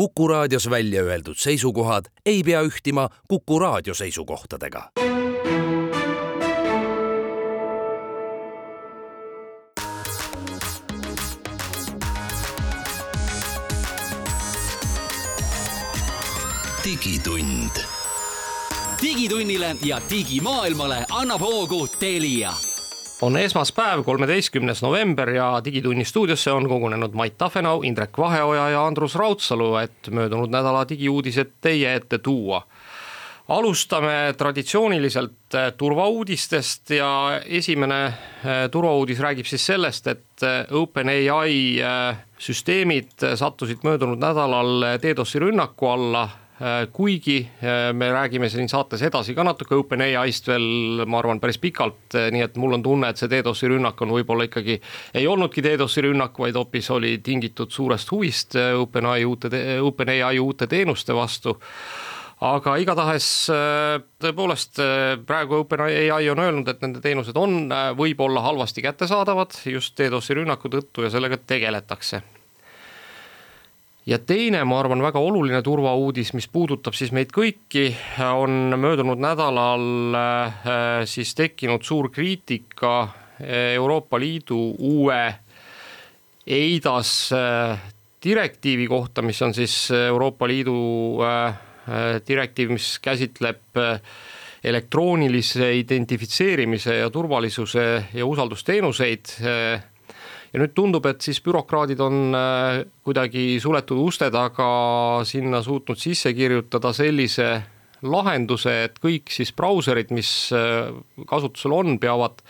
Kuku raadios välja öeldud seisukohad ei pea ühtima Kuku raadio seisukohtadega. digitund. digitunnile ja digimaailmale annab hoogu Telia on esmaspäev, kolmeteistkümnes november ja Digitunni stuudiosse on kogunenud Mait Tafenau, Indrek Vaheoja ja Andrus Raudsalu, et möödunud nädala digiuudised teie ette tuua. alustame traditsiooniliselt eh, turvauudistest ja esimene eh, turvauudis räägib siis sellest, et eh, OpenAI süsteemid sattusid möödunud nädalal DDoS-i rünnaku alla kuigi äh, me räägime siin saates edasi ka natuke OpenAI-st veel, ma arvan, päris pikalt, äh, nii et mul on tunne, et see DDoS-i rünnak on võib-olla ikkagi, ei olnudki DDoS-i rünnak, vaid hoopis oli tingitud suurest huvist OpenAI uute, OpenAI uute teenuste vastu. Aga igatahes tõepoolest praegu OpenAI on öelnud, et nende teenused on võib-olla halvasti kättesaadavad just DDoS-i rünnaku tõttu ja sellega tegeletakse ja teine, ma arvan, väga oluline turvauudis, mis puudutab siis meid kõiki, on möödunud nädalal äh, siis tekkinud suur kriitika äh, Euroopa Liidu uue EIDAS äh, direktiivi kohta, mis on siis Euroopa Liidu direktiiv, mis käsitleb elektroonilise identifitseerimise ja turvalisuse ja usaldusteenuseid ja nüüd tundub, et siis bürokraadid on äh, kuidagi suletud uste taga sinna suutnud sisse kirjutada sellise lahenduse, et kõik siis brauserid, mis äh, kasutusel on, peavad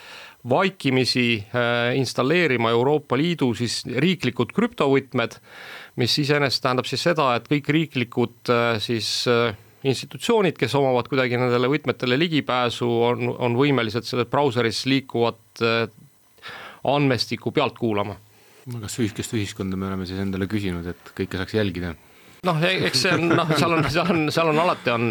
vaikimisi äh, installeerima Euroopa Liidu siis riiklikud krüptovõtmed, mis iseenesest tähendab siis seda, et kõik riiklikud siis institutsioonid, kes omavad kuidagi nendele võtmetele ligipääsu, on, on võimelised selles brauseris liikuvat andmestikku pealt kuulama. kas ühikest ühiskonda me oleme siis endale küsinud, et kõike saaks jälgida? noh, e-, eks see on noh, seal on, seal on, seal on alati on,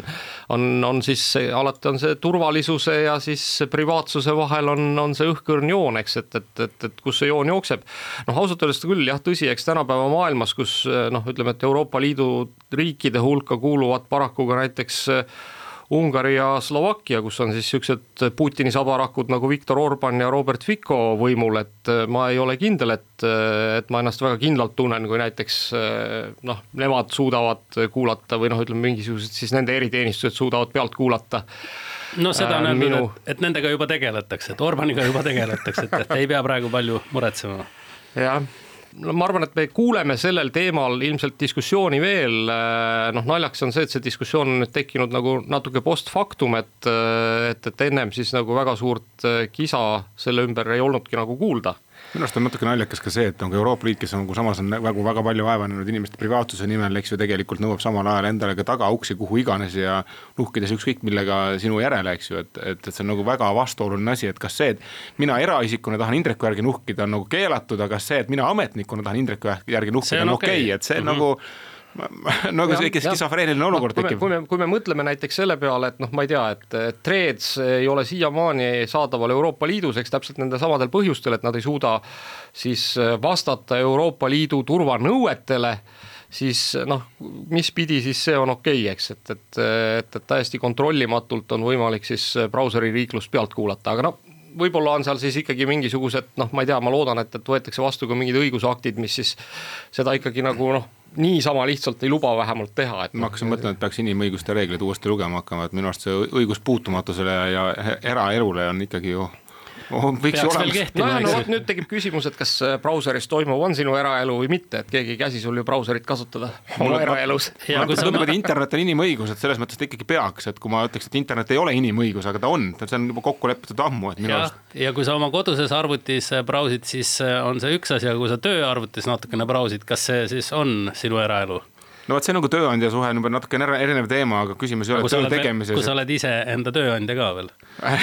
on, on siis alati on see turvalisuse ja siis privaatsuse vahel on, on see õhkõrn joon, eks, et, et, et, et kus see joon jookseb. noh, ausalt öeldes küll jah, tõsi, eks tänapäeva maailmas, kus noh, ütleme, et Euroopa Liidu riikide hulka kuuluvad paraku ka näiteks äh, Ungari ja Slovakkia, kus on siis niisugused Putini sabarakud nagu Viktor Orban ja Robert Fico võimul, et äh, ma ei ole kindel, et, äh, et ma ennast väga kindlalt tunnen, kui näiteks äh, noh, nemad suudavad kuulata või noh, ütleme mingisugused siis nende eriteenistused suudavad pealt kuulata no seda on öeldud minu..., et, et nendega juba tegeletakse, et Orbaniga juba tegeletakse, et, et ei pea praegu palju muretsema. jah no ma arvan, et me kuuleme sellel teemal ilmselt diskussiooni veel, äh, noh naljakas on see, et see diskussioon on nüüd tekkinud nagu natuke post factum, et, äh, et, et ennem siis nagu väga suurt äh, kisa selle ümber ei olnudki nagu kuulda minu arust on natuke naljakas ka see, et nagu Euroopa Liit, kes on nagu samas on nagu väga palju vaeva näinud inimeste privaatsuse nimel, eks ju, tegelikult nõuab samal ajal endale ka tagauksi kuhu iganes ja nuhkides ükskõik millega sinu järele, eks ju, et, et, et see on nagu väga vastuoluline asi, et kas see, et mina eraisikuna tahan Indreku järgi nuhkida, on nagu keelatud, aga see, et mina ametnikuna tahan Indreku järgi nuhkida, on okei okay. okay., et see mm -hmm. nagu no aga see skisofreeniline olukord no, tekib. kui me, kui me mõtleme näiteks selle peale, et noh, ma ei tea, et Threads ei ole siiamaani saadaval Euroopa Liidus, eks täpselt nendel samadel põhjustel, et nad ei suuda siis vastata Euroopa Liidu turvanõuetele siis noh, mis pidi siis see on okei okay,, eks, et, et, et, et täiesti kontrollimatult on võimalik siis brauseri liiklust pealt kuulata, aga noh, võib-olla on seal siis ikkagi mingisugused noh, ma ei tea, ma loodan, et, et võetakse vastu ka mingid õigusaktid, mis siis seda ikkagi nagu noh niisama lihtsalt ei luba vähemalt teha, et. ma hakkasin mõtlema, et peaks inimõiguste reegleid uuesti lugema hakkama, et minu arust see õigus puutumatusele ja eraelule on ikkagi ju. Võiks ju olemas. nojah, no vot nüüd tekib küsimus, et kas äh, brauseris toimuv on sinu eraelu või mitte, et keegi ei käsi sul ju brauserit kasutada oma eraelus. mulle tundub, et internet on inimõigus, et selles mõttes ta ikkagi peaks, et kui ma ütleks, et internet ei ole inimõigus, aga ta on, see on juba kokku lepitud ammu, et minu arust. ja kui sa oma koduses arvutis äh, brausid, siis äh, on see üks asi, aga kui sa tööarvutis natukene brausid, kas see siis on sinu eraelu? No vot, see on nagu tööandja suhe on juba natuke erinev teema, aga küsimus ei ole töö tegemises. kui sa oled ise enda tööandja ka veel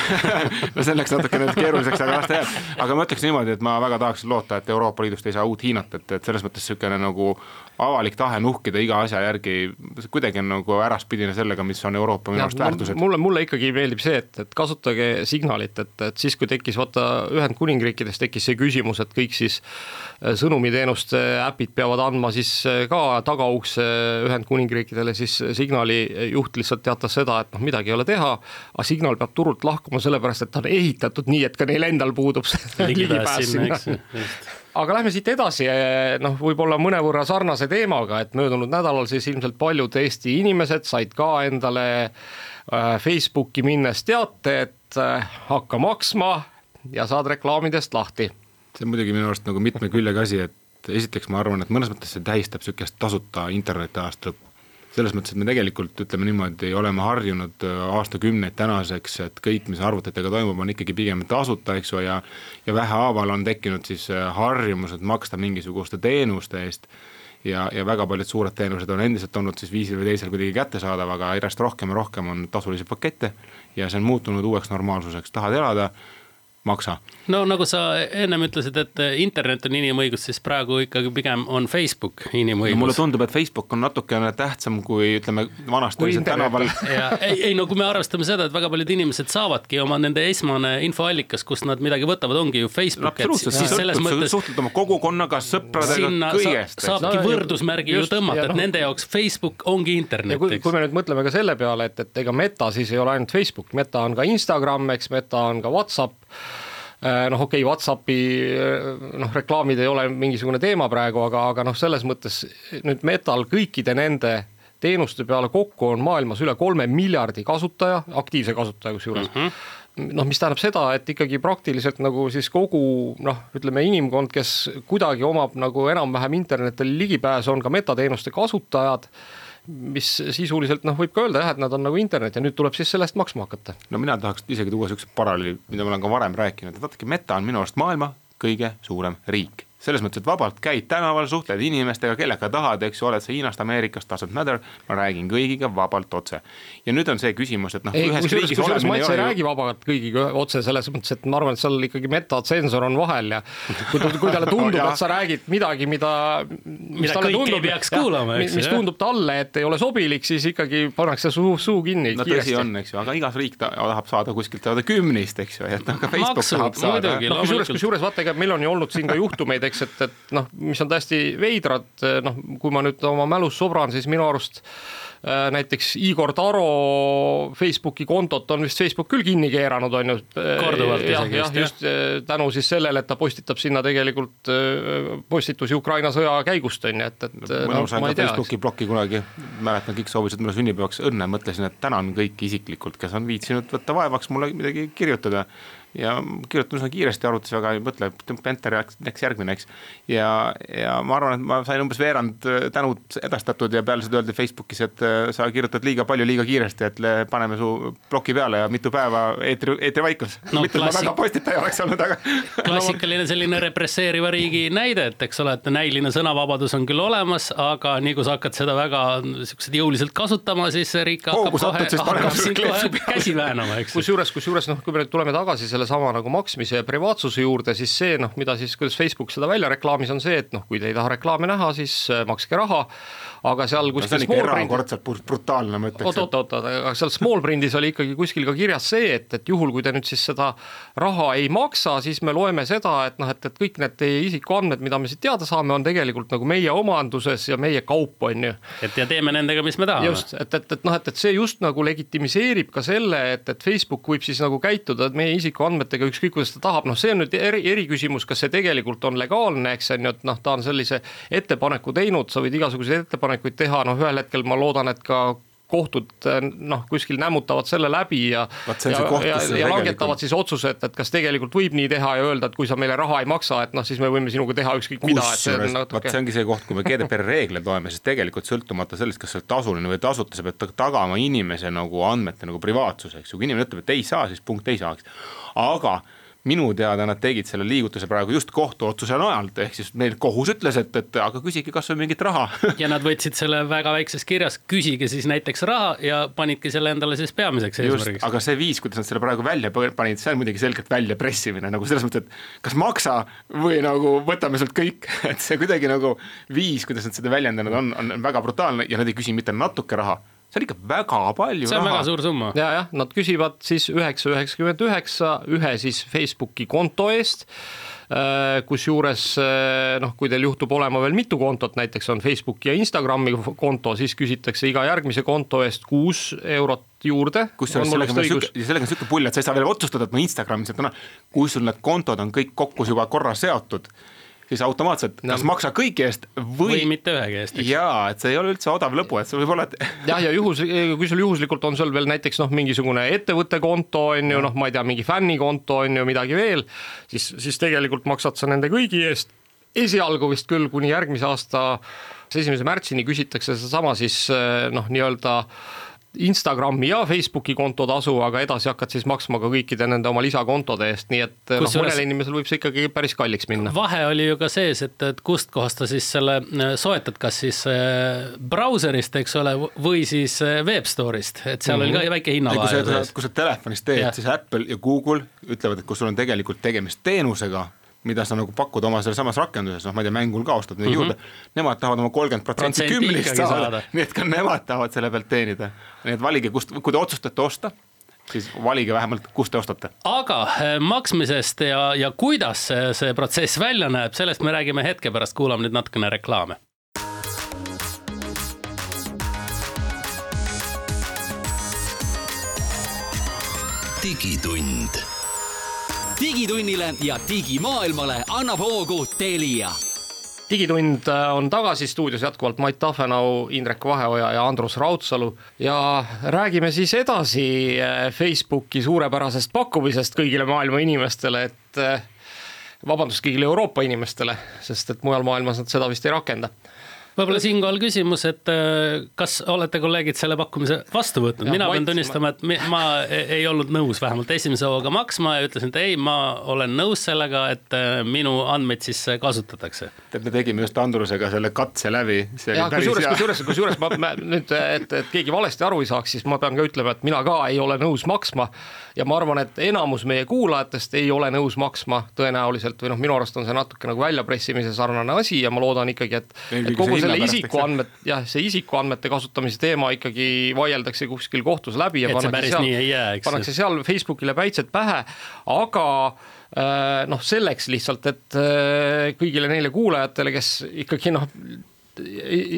no see läks natukene keeruliseks, aga las ta jääb. aga ma ütleks niimoodi, et ma väga tahaks loota, et Euroopa Liidust ei saa uut Hiinat, et, et selles mõttes niisugune nagu avalik tahe nuhkida iga asja järgi kuidagi on nagu äraspidine sellega, mis on Euroopa minu arust väärtused. mulle, mulle ikkagi meeldib see, et, et kasutage signalit, et, et siis, kui tekkis vaata Ühendkuningriikides tekkis see küsimus, et kõik siis äh, sõnumiteenuste äpid peavad andma siis äh, ka tagaukse Ühendkuningriikidele, siis Signali juht lihtsalt teatas seda, et noh, midagi ei ole teha, aga Signal peab turult lahkuma sellepärast, et ta on ehitatud nii, et ka neil endal puudub see ligipääs sinna, sinna. Aga lähme siit edasi, noh, võib-olla mõnevõrra sarnase teemaga, et möödunud nädalal siis ilmselt paljud Eesti inimesed said ka endale äh, Facebooki minnes teate, et äh, hakka maksma ja saad reklaamidest lahti. see on muidugi minu arust nagu mitme küljega asi, et esiteks ma arvan, et mõnes mõttes see tähistab niisugust tasuta interneti aasta lõppu selles mõttes, et me tegelikult ütleme niimoodi, oleme harjunud äh, aastakümneid tänaseks, et kõik, mis arvutitega toimub, on ikkagi pigem tasuta, eks ju, ja ja vähehaaval on tekkinud siis äh, harjumused maksta mingisuguste teenuste eest. Ja, ja väga paljud suured teenused on endiselt olnud siis viisil või teisel kuidagi kättesaadav, aga järjest rohkem ja rohkem on tasulisi pakette ja see on muutunud uueks normaalsuseks, tahad elada maksa. no nagu sa ennem ütlesid, et internet on inimõigus, siis praegu ikkagi pigem on Facebook inimõigus no,. mulle tundub, et Facebook on natukene tähtsam kui ütleme, vanasti oli see tänaval. ei, ei no kui me arvestame seda, et väga paljud inimesed saavadki oma nende esmane infoallikas, kust nad midagi võtavad, ongi ju Facebook. absoluutselt, siis sõltub mõttes..., sa suhtled oma kogukonnaga, sõpradega, kõigest. saabki no, võrdusmärgi just, ju tõmmata, et no, nende jaoks Facebook ongi internet. kui, kui me nüüd mõtleme ka selle peale, et, et ega Meta siis ei ole ainult Facebook, Meta on ka Instagram, eks, Meta on ka Whatsapp noh, okei okay,, Whatsappi äh, noh, reklaamid ei ole mingisugune teema praegu, aga, aga noh, selles mõttes nüüd Metal kõikide nende teenuste peale kokku on maailmas üle kolme miljardi kasutaja, aktiivse kasutaja kusjuures mm. -hmm. noh, mis tähendab seda, et ikkagi praktiliselt nagu siis kogu noh, ütleme inimkond, kes kuidagi omab nagu enam-vähem internetile ligipääsu, on ka metateenuste kasutajad mis sisuliselt noh, võib ka öelda jah, et nad on nagu internet ja nüüd tuleb siis selle eest maksma hakata. no mina tahaks isegi tuua niisuguse paralleeli, mida ma olen ka varem rääkinud, vaadake, Meta on minu arust maailma kõige suurem riik selles mõttes, et vabalt käid tänaval, suhtled inimestega, kellega tahad, eks ju, oled sa Hiinast, Ameerikast, doesn't matter, ma räägin kõigiga vabalt otse. ja nüüd on see küsimus, et noh. ei, kusjuures, kusjuures ma üldse ei räägi vabalt kõigiga otse selles mõttes, et ma arvan, et seal ikkagi metatsensor on vahel ja kui, kui talle tundub no,, et sa räägid midagi, mida, mis talle tundub, peaks kuulama, eks, mis tundub talle, et ei ole sobilik, siis ikkagi pannakse suu, suu kinni. no tõsi on, eks ju, aga igas riik ta, tahab saada kuskilt saada kümnist, eks ju, et noh, ka Facebook Maksud, tahab saada. kusjuures, kusjuures vaata, ega meil on ju olnud siin ka juhtumeid, eks, et, et noh, mis on täiesti veidrad, noh, kui ma nüüd oma mälus sobran, siis minu arust äh, näiteks Igor Taro Facebooki kontot on vist Facebook küll kinni keeranud, on ju. korduvalt isegi vist, jah. just äh, tänu siis sellele, et ta postitab sinna tegelikult äh, postitusi Ukraina sõja käigust, on ju, et, et no, no, ei tea. Facebooki ploki kunagi, mäletan, kõik soovisid mulle sünnipäevaks õnne, mõtlesin, et tänan kõiki isiklikult, kes on viitsinud võtta vaevaks mulle midagi kirjutada ja kirjutan üsna kiiresti arvutis, väga ei mõtle, tõmba enter ja läks järgmine, eks. ja, ja ma arvan, et ma sain umbes veerand äh, tänud edastatud ja peale seda öeldi Facebookis, et äh, sa kirjutad liiga palju, liiga kiiresti, et paneme su ploki peale ja mitu päeva eetri, eetrivaikus no,. mitte, et ma väga postitaja oleks olnud, aga. klassikaline selline represseeriva riigi näide, et eks ole, et näiline sõnavabadus on küll olemas, aga nii kui sa hakkad seda väga siukseid jõuliselt kasutama, siis riik hakkab kohe, hakkab sind kohe käsi väänama, eks. kusjuures, kusjuures noh, kui me nüüd tuleme tagasi selle sellesama nagu maksmise ja privaatsuse juurde, siis see noh, mida siis, kuidas Facebook seda välja reklaamis, on see, et noh, kui te ei taha reklaame näha, siis äh, makske raha, aga seal kuskil no, erakordselt brutaalne, ma ütleks. oot, oot, oot, aga seal small print'is oli ikkagi kuskil ka kirjas see, et, et juhul, kui te nüüd siis seda raha ei maksa, siis me loeme seda, et noh, et, et kõik need teie isikuandmed, mida me siit teada saame, on tegelikult nagu meie omanduses ja meie kaup, on ju. et ja teeme nendega, mis me tahame. just, et, et, et noh, et, et see just nagu legitimiseerib ka selle, et, et Facebook võib siis nagu käituda meie isikuandmetega andmetega ükskõik kuidas ta tahab, noh, see on nüüd eri, eriküsimus, kas see tegelikult on legaalne, eks on ju, et noh, ta on sellise ettepaneku teinud, sa võid igasuguseid ettepanekuid teha, noh, ühel hetkel ma loodan, et ka kohtud noh, kuskil nämmutavad selle läbi ja ja, ja, ja langetavad siis otsuse, et, et kas tegelikult võib nii teha ja öelda, et kui sa meile raha ei maksa, et noh, siis me võime sinuga teha ükskõik mida. natuke... vot see ongi see koht, kui me GDPR reegleid loeme, siis tegelikult sõltumata sellest, kas sa oled tasuline või tasuta, sa pead tagama inimese nagu andmete nagu privaatsuse, eks ju, kui inimene ütleb, et ei saa, siis punkt ei saa, eks. aga minu teada nad tegid selle liigutuse praegu just kohtuotsuse najal, ehk siis meil kohus ütles, et, et aga küsige kasvõi mingit raha ja nad võtsid selle väga väikses kirjas, küsige siis näiteks raha ja panidki selle endale siis peamiseks eesmärgiks. aga see viis, kuidas nad selle praegu välja panid, see on muidugi selgelt väljapressimine nagu selles mõttes, et kas maksa või nagu võtame sult kõik, et see kuidagi nagu viis, kuidas nad seda väljendanud on, on väga brutaalne ja nad ei küsi mitte natuke raha see on ikka väga palju see on raha. väga suur summa. ja, jah, nad küsivad siis üheksa üheksakümmend üheksa ühe siis Facebooki konto eest kusjuures noh, kui teil juhtub olema veel mitu kontot, näiteks on Facebooki ja Instagrami konto, siis küsitakse iga järgmise konto eest kuus eurot juurde. kusjuures sellega on sihuke, sellega on sihuke pull, et sa ei saa veel otsustada, et ma Instagramis, et noh, kui sul need kontod on kõik kokku juba korra seotud siis automaatselt no. kas maksa kõigi eest või, või mitte ühegi eest. jaa, et see ei ole üldse odav lõbu, et see võib olla, et. jah, ja juhus, kui sul juhuslikult on sul veel näiteks noh, mingisugune ettevõtte konto on ju noh, ma ei tea, mingi fännikonto on ju midagi veel, siis, siis tegelikult maksad sa nende kõigi eest esialgu vist küll kuni järgmise aasta esimese märtsini küsitakse sedasama siis noh, nii-öelda Instagrami ja Facebooki kontotasu, aga edasi hakkad siis maksma ka kõikide nende oma lisakontode eest, nii et noh, mõnel inimesel võib see ikkagi päris kalliks minna. vahe oli ju ka sees, et, et kustkohast sa siis selle äh, soetad, kas siis äh, brauserist, eks ole, või siis äh, web store'ist, et seal mm -hmm. oli ka mhm. väike hinnavahe. kui sa telefonist teed, siis Apple ja Google ütlevad, et kui sul on tegelikult tegemist teenusega mida sa nagu pakud oma selles samas rakenduses, noh, ma ei tea, mängul ka ostad neid mm -hmm. juurde, nemad tahavad oma kolmkümmend protsenti kümnist saada, saada., nii et ka nemad tahavad selle pealt teenida. nii et valige, kust, kui te otsustate osta, siis valige vähemalt, kust te ostate. aga eh, maksmisest ja, ja kuidas see, see protsess välja näeb, sellest me räägime hetke pärast, kuulame nüüd natukene reklaame. digitund digitunnile ja digimaailmale annab hoogu Telia. Digitund äh, on tagasi stuudios jätkuvalt Mait Tafenau, Indrek Vaheoja ja Andrus Raudsalu. Ja räägime siis edasi äh, Facebooki suurepärasest pakkumisest kõigile maailma inimestele, et äh, vabandust, kõigile Euroopa inimestele, sest et mujal maailmas nad seda vist ei rakenda võib-olla siinkohal küsimus, et äh, kas olete kolleegid selle pakkumise vastu võtnud, mina pean tunnistama, et ma ei olnud nõus vähemalt esimese hooga maksma ja ütlesin, et ei, ma olen nõus sellega, et äh, minu andmeid siis kasutatakse. tead, me tegime just Andrusega selle katse läbi. kusjuures, kusjuures, kusjuures ma, ma nüüd, et, et keegi valesti aru ei saaks, siis ma pean ka ütlema, et mina ka ei ole nõus maksma ja ma arvan, et enamus meie kuulajatest ei ole nõus maksma tõenäoliselt või noh, minu arust on see natuke nagu väljapressimise sarnane asi ja ma loodan ikkagi, et, et kogu selle isikuandmed, jah, see isikuandmete kasutamise teema ikkagi vaieldakse kuskil kohtus läbi ja et pannakse seal, pannakse seal Facebookile päitsed pähe, aga äh, noh, selleks lihtsalt, et äh, kõigile neile kuulajatele, kes ikkagi noh,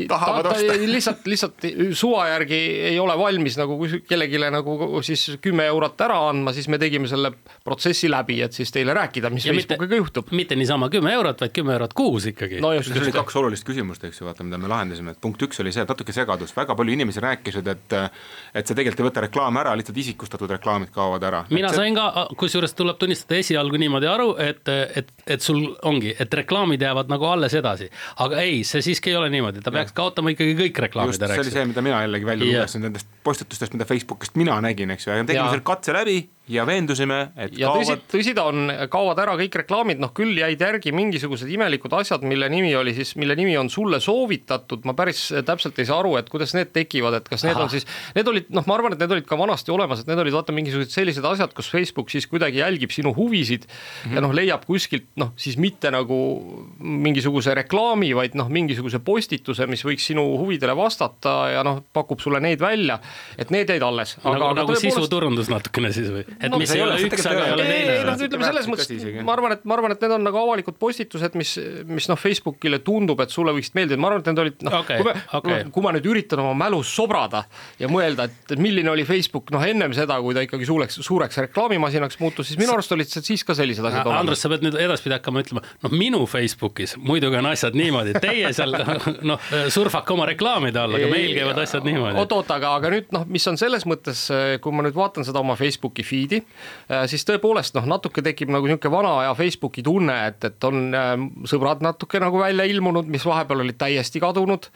tahavad ta, osta. lihtsalt, lihtsalt suva järgi ei ole valmis nagu kellelegi nagu siis kümme eurot ära andma, siis me tegime selle protsessi läbi, et siis teile rääkida, mis ja Facebookiga mitte, juhtub. mitte niisama kümme eurot, vaid kümme eurot kuus ikkagi. no just, just. oli kaks olulist küsimust, eks ju, vaata, mida me lahendasime, et punkt üks oli see, et natuke segadust, väga palju inimesi rääkisid, et et see tegelikult ei võta reklaame ära, lihtsalt isikustatud reklaamid kaovad ära. mina see... sain ka, kusjuures tuleb tunnistada esialgu niimoodi aru, et, et, et sul ongi, et reklaamid jäävad nagu alles edasi, aga ei, see siiski ei ole niimoodi, ta peaks kaotama ikkagi kõik reklaamid ära. see oli see, mida mina jällegi välja lugesin nendest postitustest, mida Facebookist mina nägin, eks ju, ja tegime selle katse läbi ja veendusime, et ja kaovad. tõsi, ta on, kaovad ära kõik reklaamid, noh küll jäid järgi mingisugused imelikud asjad, mille nimi oli siis, mille nimi on sulle soovitatud, ma päris täpselt ei saa aru, et kuidas need tekivad, et kas need Aha. on siis, need olid, noh, ma arvan, et need olid ka vanasti olemas, et need olid vaata mingisugused sellised asjad, kus Facebook siis kuidagi jälgib sinu huvisid mm -hmm. ja noh, leiab kuskilt noh, siis mitte nagu mingisuguse reklaami, vaid noh, mingisuguse postituse, mis võiks sinu huvidele vastata ja noh, pakub sulle neid välja, et need jäid alles. nagu, nagu sisuturundus natukene siis või? Et no, mis ei ole üks, aga ei ole teine. ei noh, ütleme selles mõttes, ma arvan, et ma arvan, et need on nagu avalikud postitused, mis, mis noh, Facebookile tundub, et sulle võiksid meeldida, ma arvan, et need olid noh okay,, kui, okay. kui ma nüüd üritan oma mälus sobrada ja mõelda, et milline oli Facebook noh, ennem seda, kui ta ikkagi suureks, suureks reklaamimasinaks muutus, siis minu arust olid siis ka sellised asjad olemas. Andres, sa pead nüüd edaspidi hakkama ütlema, noh, minu Facebookis muidugi on asjad niimoodi, teie seal noh, surfake oma reklaamide all, aga meil käivad asjad niimoodi. oot-oot, aga, aga nüüd noh, mis on selles mõttes, kui ma nüüd vaatan seda oma Facebooki feed'i, feed'i, äh, siis tõepoolest noh, natuke tekib nagu niisugune vana aja Facebooki tunne, et, et on äh, sõbrad natuke nagu välja ilmunud, mis vahepeal olid täiesti kadunud.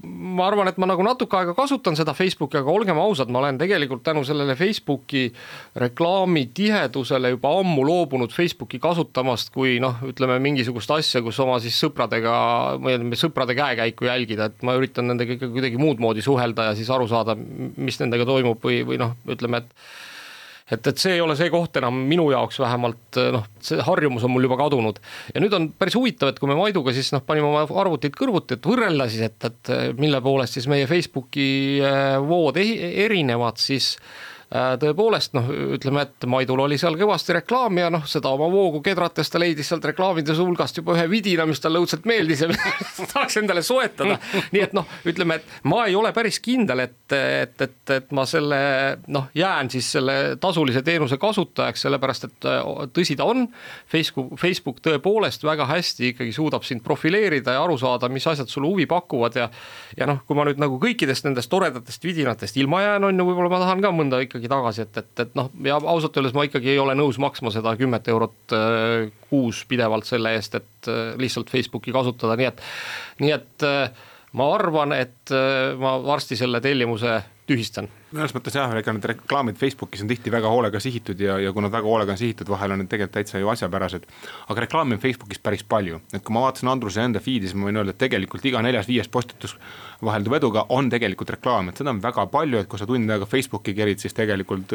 Ma arvan, et ma nagu natuke aega kasutan seda Facebooki, aga olgem ausad, ma olen tegelikult tänu sellele Facebooki reklaami tihedusele juba ammu loobunud Facebooki kasutamast, kui noh, ütleme mingisugust asja, kus oma siis sõpradega, sõprade käekäiku jälgida, et ma üritan nendega ikka kuidagi muud moodi suhelda ja siis aru saada, mis nendega toimub või, või noh, ütleme, et et, et see ei ole see koht enam minu jaoks vähemalt noh, see harjumus on mul juba kadunud. ja nüüd on päris huvitav, et kui me Maiduga siis noh, panime oma arvutid kõrvuti, et võrrelda siis, et, et mille poolest siis meie Facebooki äh, vood erinevad, siis tõepoolest noh, ütleme, et Maidul oli seal kõvasti reklaami ja noh, seda oma voogu kedrates ta leidis sealt reklaamide hulgast juba ühe vidina, mis talle õudselt meeldis ja tahaks endale soetada. nii et noh, ütleme, et ma ei ole päris kindel, et, et, et, et ma selle noh, jään siis selle tasulise teenuse kasutajaks, sellepärast et äh, tõsi ta on. Facebook, Facebook tõepoolest väga hästi ikkagi suudab sind profileerida ja aru saada, mis asjad sulle huvi pakuvad ja. ja noh, kui ma nüüd nagu kõikidest nendest toredatest vidinatest ilma jään, on ju, võib-olla ma tahan ka mõnda ikka ikkagi tagasi, et, et, et noh, ja ausalt öeldes ma ikkagi ei ole nõus maksma seda kümmet eurot äh, kuus pidevalt selle eest, et äh, lihtsalt Facebooki kasutada, nii et, nii et äh, ma arvan, et ma varsti selle tellimuse tühistan mõnes mõttes jah, ega need reklaamid Facebookis on tihti väga hoolega sihitud ja, ja kui nad väga hoolega on sihitud, vahel on need tegelikult täitsa ju asjapärased. aga reklaami on Facebookis päris palju, et kui ma vaatasin Andruse enda feed'i, siis ma võin öelda, et tegelikult iga neljas-viies postitus vahelduva eduga on tegelikult reklaam, et seda on väga palju, et kui sa tund aega Facebooki kerid, siis tegelikult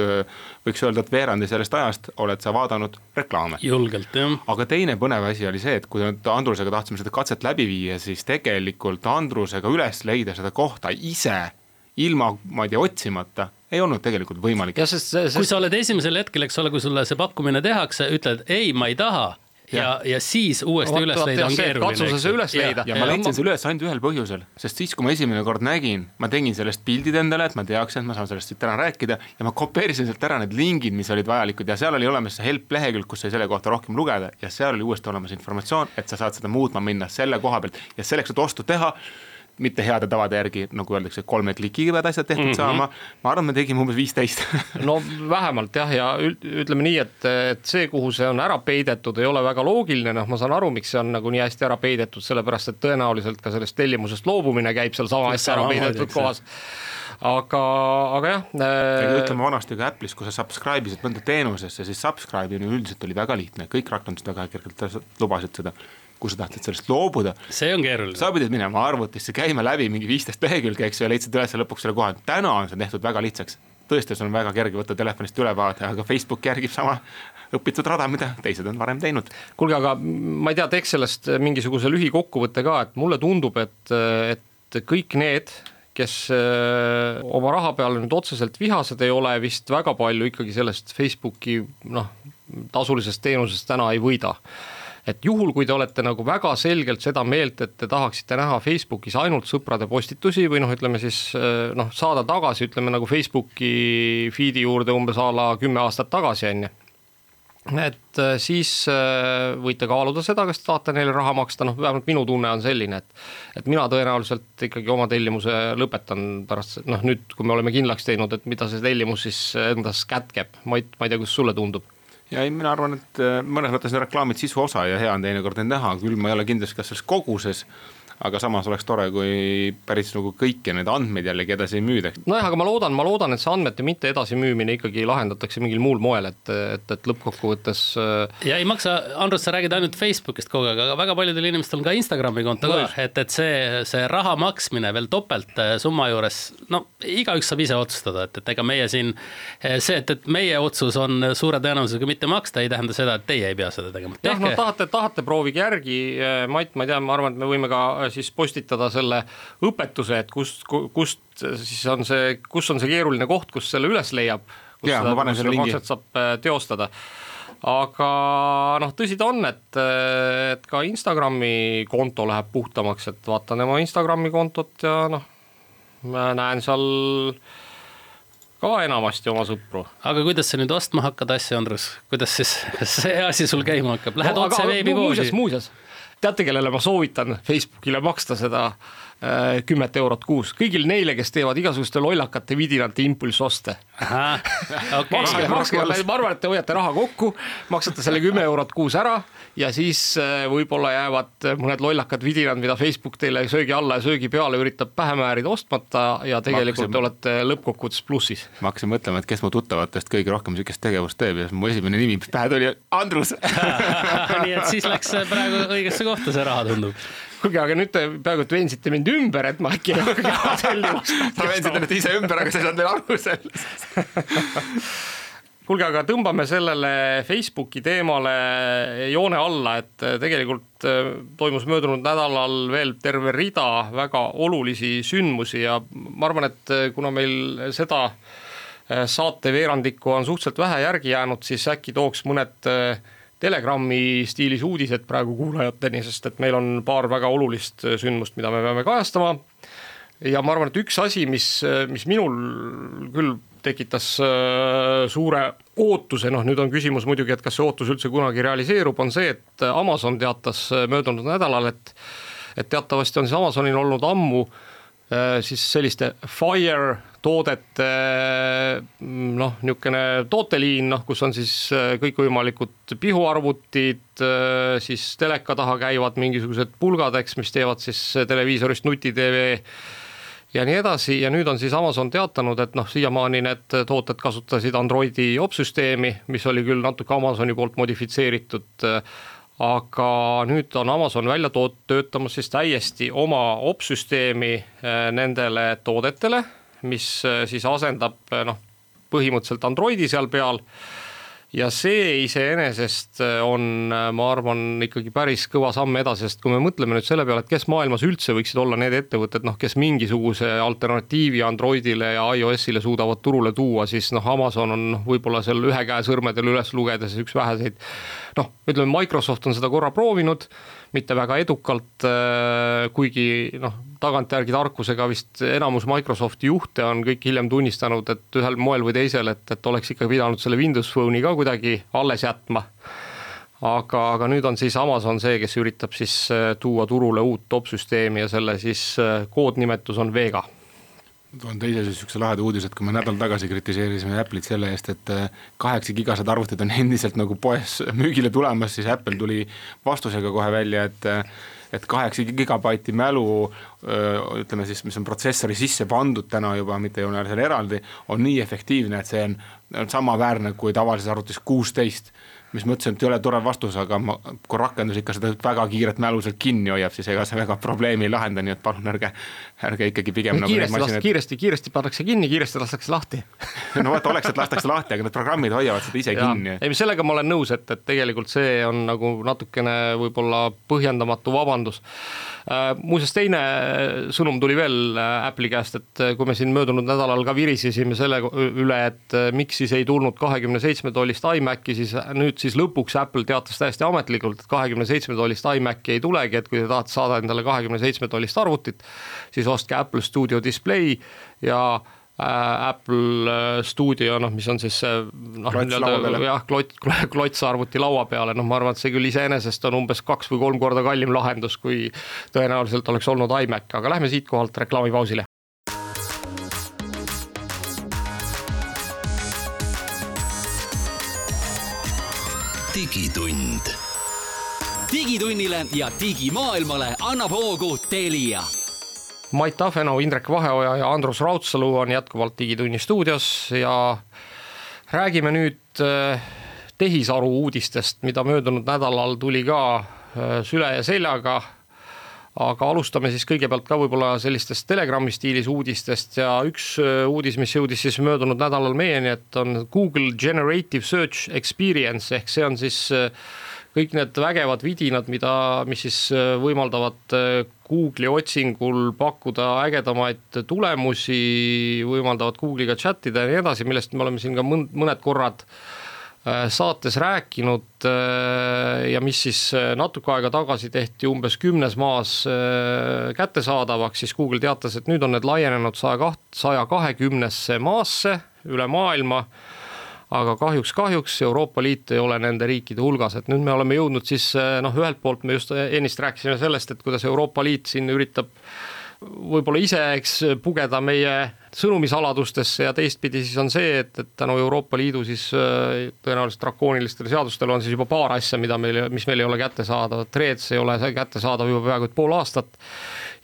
võiks öelda, et veerandi sellest ajast oled sa vaadanud reklaame. julgelt jah. aga teine põnev asi oli see, et kui nüüd Andrusega tahtsime seda katset läbi viia, siis tegelikult Andrusega üles leida seda kohta ise ilma, ma ei tea, otsimata ei olnud tegelikult võimalik. see, kui sa oled esimesel hetkel, eks ole, kui sulle see pakkumine tehakse, ütled ei, ma ei taha ja, ja, ja siis uuesti üles leida on keeruline. katsuse see üles leida. ja ma leidsin selle üles ainult ühel põhjusel, sest siis, kui ma esimene kord nägin, ma tegin sellest pildid endale, et ma teaks, et ma saan sellest täna rääkida ja ma kopeerisin sealt ära need lingid, mis olid vajalikud ja seal oli olemas see help lehekülg, kus sai selle kohta rohkem lugeda ja seal oli uuesti olemas informatsioon, et sa saad seda muutma minna selle koha pealt ja selleks, et ostu teha mitte heade tavade järgi, nagu öeldakse, kolme klikiga peavad asjad tehtud mm -hmm. saama. ma arvan, me tegime umbes viisteist. No vähemalt jah, ja ütleme nii, et, et see, kuhu see on ära peidetud, ei ole väga loogiline, noh, ma saan aru, miks see on nagu nii hästi ära peidetud, sellepärast et tõenäoliselt ka sellest tellimusest loobumine käib seal sama hästi ära peidetud kohas. Aga, aga jah äh.... ütleme vanasti ka Apple'is, kui sa subscribe isid mõnda teenusesse, siis subscribe imine üldiselt oli väga lihtne, kõik rakendused väga kergelt lubasid seda kui sa tahtsid sellest loobuda. see on keeruline. sa pidid minema arvutisse, käima läbi mingi viisteist lehekülge, eks ju, ja leidsid üles lõpuks selle koha, täna on see tehtud väga lihtsaks. tõesti, sul on väga kerge võtta telefonist ülevaade, aga Facebook järgib sama õpitud rada, mida teised on varem teinud. kuulge, aga ma ei tea, teeks sellest mingisuguse lühikokkuvõtte ka, et mulle tundub, et, et kõik need, kes öö, oma raha peale nüüd otseselt vihased ei ole, vist väga palju ikkagi sellest Facebooki noh, tasulisest teenusest täna ei võida et juhul, kui te olete nagu väga selgelt seda meelt, et te tahaksite näha Facebookis ainult sõprade postitusi või noh, ütleme siis eh, noh, saada tagasi, ütleme nagu Facebooki feed'i juurde umbes a la kümme aastat tagasi, on ju. Et eh, siis eh, võite kaaluda seda, kas te tahate neile raha maksta, noh, vähemalt minu tunne on selline, et et mina tõenäoliselt ikkagi oma tellimuse lõpetan pärast, noh nüüd, kui me oleme kindlaks teinud, et mida see tellimus siis endas kätkeb, Mait, ma ei tea, kuidas sulle tundub ja ei, mina arvan, et äh, mõnes mõttes on reklaamid sisu osa ja hea on teinekord neid näha, küll ma ei ole kindlasti kas selles koguses aga samas oleks tore, kui päris nagu kõiki neid andmeid jällegi edasi ei müüdaks. nojah, aga ma loodan, ma loodan, et see andmete mitte edasimüümine ikkagi lahendatakse mingil muul moel, et, et, et lõppkokkuvõttes. Äh, ja ei maksa, Andrus, sa räägid ainult Facebookist kogu aeg, aga väga paljudel inimestel on ka Instagrami konto ka, et, et see, see raha maksmine veel topelt äh, summa juures, no igaüks saab ise otsustada, et, et ega meie siin. Äh, see, et, et meie otsus on suure tõenäosusega mitte maksta, ei tähenda seda, et teie ei pea seda tegema. jah, no tahate, tahate, proovige järgi, Mait, ma ei tea, ma arvan, et me võime ka siis postitada selle õpetuse, et kust, kust siis on see, kus on see keeruline koht, kus selle üles leiab. ja, ma panen selle lingi. saab äh, teostada aga noh, tõsi ta on, et, et ka Instagrami konto läheb puhtamaks, et vaatan oma Instagrami kontot ja noh, ma näen seal ka enamasti oma sõpru. aga kuidas sa nüüd ostma hakkad asju, Andrus, kuidas siis see asi sul käima hakkab, lähed no, otse veebipoodi? muuseas, muuseas teate, kellele ma soovitan Facebookile maksta seda äh, kümmet eurot kuus, kõigil neile, kes teevad igasuguste lollakate vidinate impulssoste. Okay. makske, makske, ma arvan, et te hoiate raha kokku, maksate selle kümme eurot kuus ära ja siis äh, võib-olla jäävad mõned lollakad vidinad, mida Facebook teile söögi alla ja söögi peale üritab pähe määrida ostmata ja tegelikult hakkasin, te olete lõppkokkuvõttes plussis. ma hakkasin mõtlema, et kes mu tuttavatest kõige rohkem sihukest tegevust teeb ja mu esimene nimi, mis pähe tuli, Andrus nii et siis läks praegu õigesse kohta see raha, tundub kuulge, aga nüüd te peaaegu et veensite mind ümber, et ma äkki ei hakka tellima. sa veensid ennast ise ümber, aga sa ei saanud veel aru sellest kuulge, aga tõmbame sellele Facebooki teemale joone alla, et tegelikult äh, toimus möödunud nädalal veel terve rida väga olulisi sündmusi ja ma arvan, et äh, kuna meil seda saate veerandikku on suhteliselt vähe järgi jäänud, siis äkki tooks mõned Telegrami stiilis uudised praegu kuulajateni, sest et meil on paar väga olulist sündmust, mida me peame kajastama. ja ma arvan, et üks asi, mis, mis minul küll tekitas suure ootuse, noh nüüd on küsimus muidugi, et kas see ootus üldse kunagi realiseerub, on see, et Amazon teatas möödunud nädalal, et et teatavasti on siis Amazonil olnud ammu siis selliste Fire toodete noh, niisugune tooteliin, noh, kus on siis äh, kõikvõimalikud pihuarvutid, äh, siis teleka taha käivad mingisugused pulgad, eks, mis teevad siis televiisorist nuti-tv ja nii edasi. Ja nüüd on siis Amazon teatanud, et noh, siiamaani need tooted kasutasid Androidi opsüsteemi, mis oli küll natuke Amazoni poolt modifitseeritud aga nüüd on Amazon välja toot-, töötamas siis täiesti oma opsüsteemi äh, nendele toodetele mis äh, siis asendab äh, noh, põhimõtteliselt Androidi seal peal ja see iseenesest äh, on, ma arvan, ikkagi päris kõva samm edasi, sest kui me mõtleme nüüd selle peale, et kes maailmas üldse võiksid olla need ettevõtted, noh, kes mingisuguse alternatiivi Androidile ja iOS-ile suudavad turule tuua, siis noh, Amazon on võib-olla seal ühe käe sõrmedel üles lugedes üks väheseid. noh, ütleme Microsoft on seda korra proovinud mitte väga edukalt, kuigi noh, tagantjärgi tarkusega vist enamus Microsofti juhte on kõik hiljem tunnistanud, et ühel moel või teisel, et, et oleks ikka pidanud selle Windows Phone'i ka kuidagi alles jätma. aga, aga nüüd on siis Amazon see, kes üritab siis äh, tuua turule uut opsüsteemi ja selle siis äh, koodnimetus on Vega toon teise niisuguse laheda uudise, et kui me nädal tagasi kritiseerisime Apple'it selle eest, et äh, kaheksa gigased arvutid on endiselt nagu poes müügile tulemas, siis Apple tuli vastusega kohe välja, et et kaheksa gigabaiti mälu ütleme siis, mis on protsessori sisse pandud täna juba, mitte ei ole seal eraldi, on nii efektiivne, et see on, on samaväärne kui tavalises arvutis kuusteist mis ma ütlesin, et ei ole tore vastus, aga ma, kui rakendus ikka seda väga kiiret mälu sealt kinni hoiab, siis ega see väga probleemi ei lahenda, nii et palun ärge, ärge ikkagi pigem nagu kiiresti, masinad... kiiresti, kiiresti pannakse kinni, kiiresti lastakse lahti. No vot, oleks, et lastakse lahti, aga need programmid hoiavad seda ise ja, kinni. ei, sellega ma olen nõus, et, et tegelikult see on nagu natukene võib-olla põhjendamatu vabandus. Äh, muuseas, teine sõnum tuli veel äh, Apple'i käest, et äh, kui me siin möödunud nädalal ka virisesime selle üle, et miks siis ei tulnud kahekümne seitsme tollist iMaci, siis nüüd siis lõpuks Apple teatas täiesti ametlikult, et kahekümne seitsme tollist iMaci ei tulegi, et kui te tahate saada endale kahekümne seitsme tollist arvutit, siis ostke Apple Studio Display ja Äh, Apple äh, Studio, noh, mis on siis see noh, nii-öelda jah, klots, klots arvuti laua peale, noh, ma arvan, et see küll iseenesest on umbes kaks või kolm korda kallim lahendus, kui tõenäoliselt oleks olnud iMac, aga lähme siitkohalt reklaamipausile. Digitund. digitunnile ja digimaailmale annab hoogu Telia Mait Tafenau, Indrek Vaheoja ja Andrus Raudsalu on jätkuvalt Digitunni stuudios ja räägime nüüd äh, tehisaru uudistest, mida möödunud nädalal tuli ka äh, süle ja seljaga. Aga alustame siis kõigepealt ka võib-olla sellistest Telegrami stiilis uudistest ja üks äh, uudis, mis jõudis siis möödunud nädalal meieni, et on Google Generative Search Experience ehk see on siis kõik need vägevad vidinad, mida, mis siis äh, võimaldavad äh, Google'i otsingul pakkuda ägedamaid tulemusi, võimaldavad Google'iga chat ida ja nii edasi, millest me oleme siin ka mõned korrad äh, saates rääkinud ja mis siis natuke aega tagasi tehti umbes kümnes maas kättesaadavaks, siis Google teatas, et nüüd on need laienenud saja kaht-, saja kahekümnesse maasse üle maailma. Aga kahjuks, kahjuks Euroopa Liit ei ole nende riikide hulgas, et nüüd me oleme jõudnud siis noh, ühelt poolt me just ennist rääkisime sellest, et kuidas Euroopa Liit siin üritab võib-olla ise, eks, pugeda meie sõnumisaladustesse ja teistpidi siis on see, et, et tänu Euroopa Liidu siis äh, tõenäoliselt drakoonilistele seadustele on siis juba paar asja, mida meil, mis meil ei ole kättesaadavad, Threads ei ole kättesaadav juba peaaegu et pool aastat.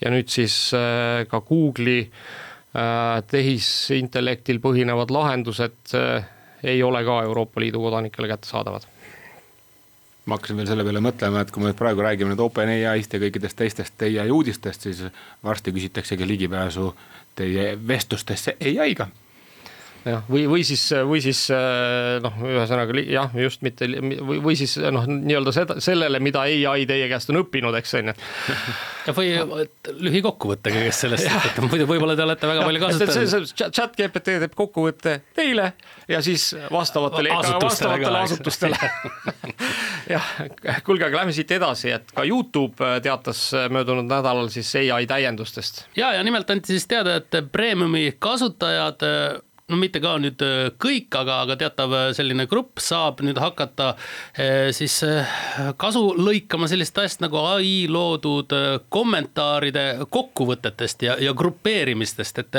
ja nüüd siis äh, ka Google'i äh, tehisintellektil põhinevad lahendused ei ole ka Euroopa Liidu kodanikele kättesaadavad ma hakkasin veel selle peale mõtlema, et kui me praegu räägime nüüd OpenAI-st ja kõikidest teistest ai uudistest, siis varsti küsitaksegi ligipääsu teie vestlustesse ai-ga jah, või, või siis, või siis noh, ühesõnaga jah, just mitte või, või siis noh, nii-öelda seda, sellele, mida ai teie käest on õppinud, eks on ju. või lühikokkuvõttega, kes sellest, muidu võib-olla te olete väga palju kasutanud. chat GPT teeb kokkuvõtte teile ja siis vastavatele, vastavatele asutustele jah, kuulge, aga lähme siit edasi, et ka Youtube teatas möödunud nädalal siis ai täiendustest. ja, ja nimelt anti siis teada, et premiumi kasutajad no mitte ka nüüd äh, kõik, aga, aga teatav äh, selline grupp saab nüüd hakata äh, siis kasu lõikama sellist asja nagu ai loodud kommentaaride kokkuvõtetest ja, ja grupeerimistest, et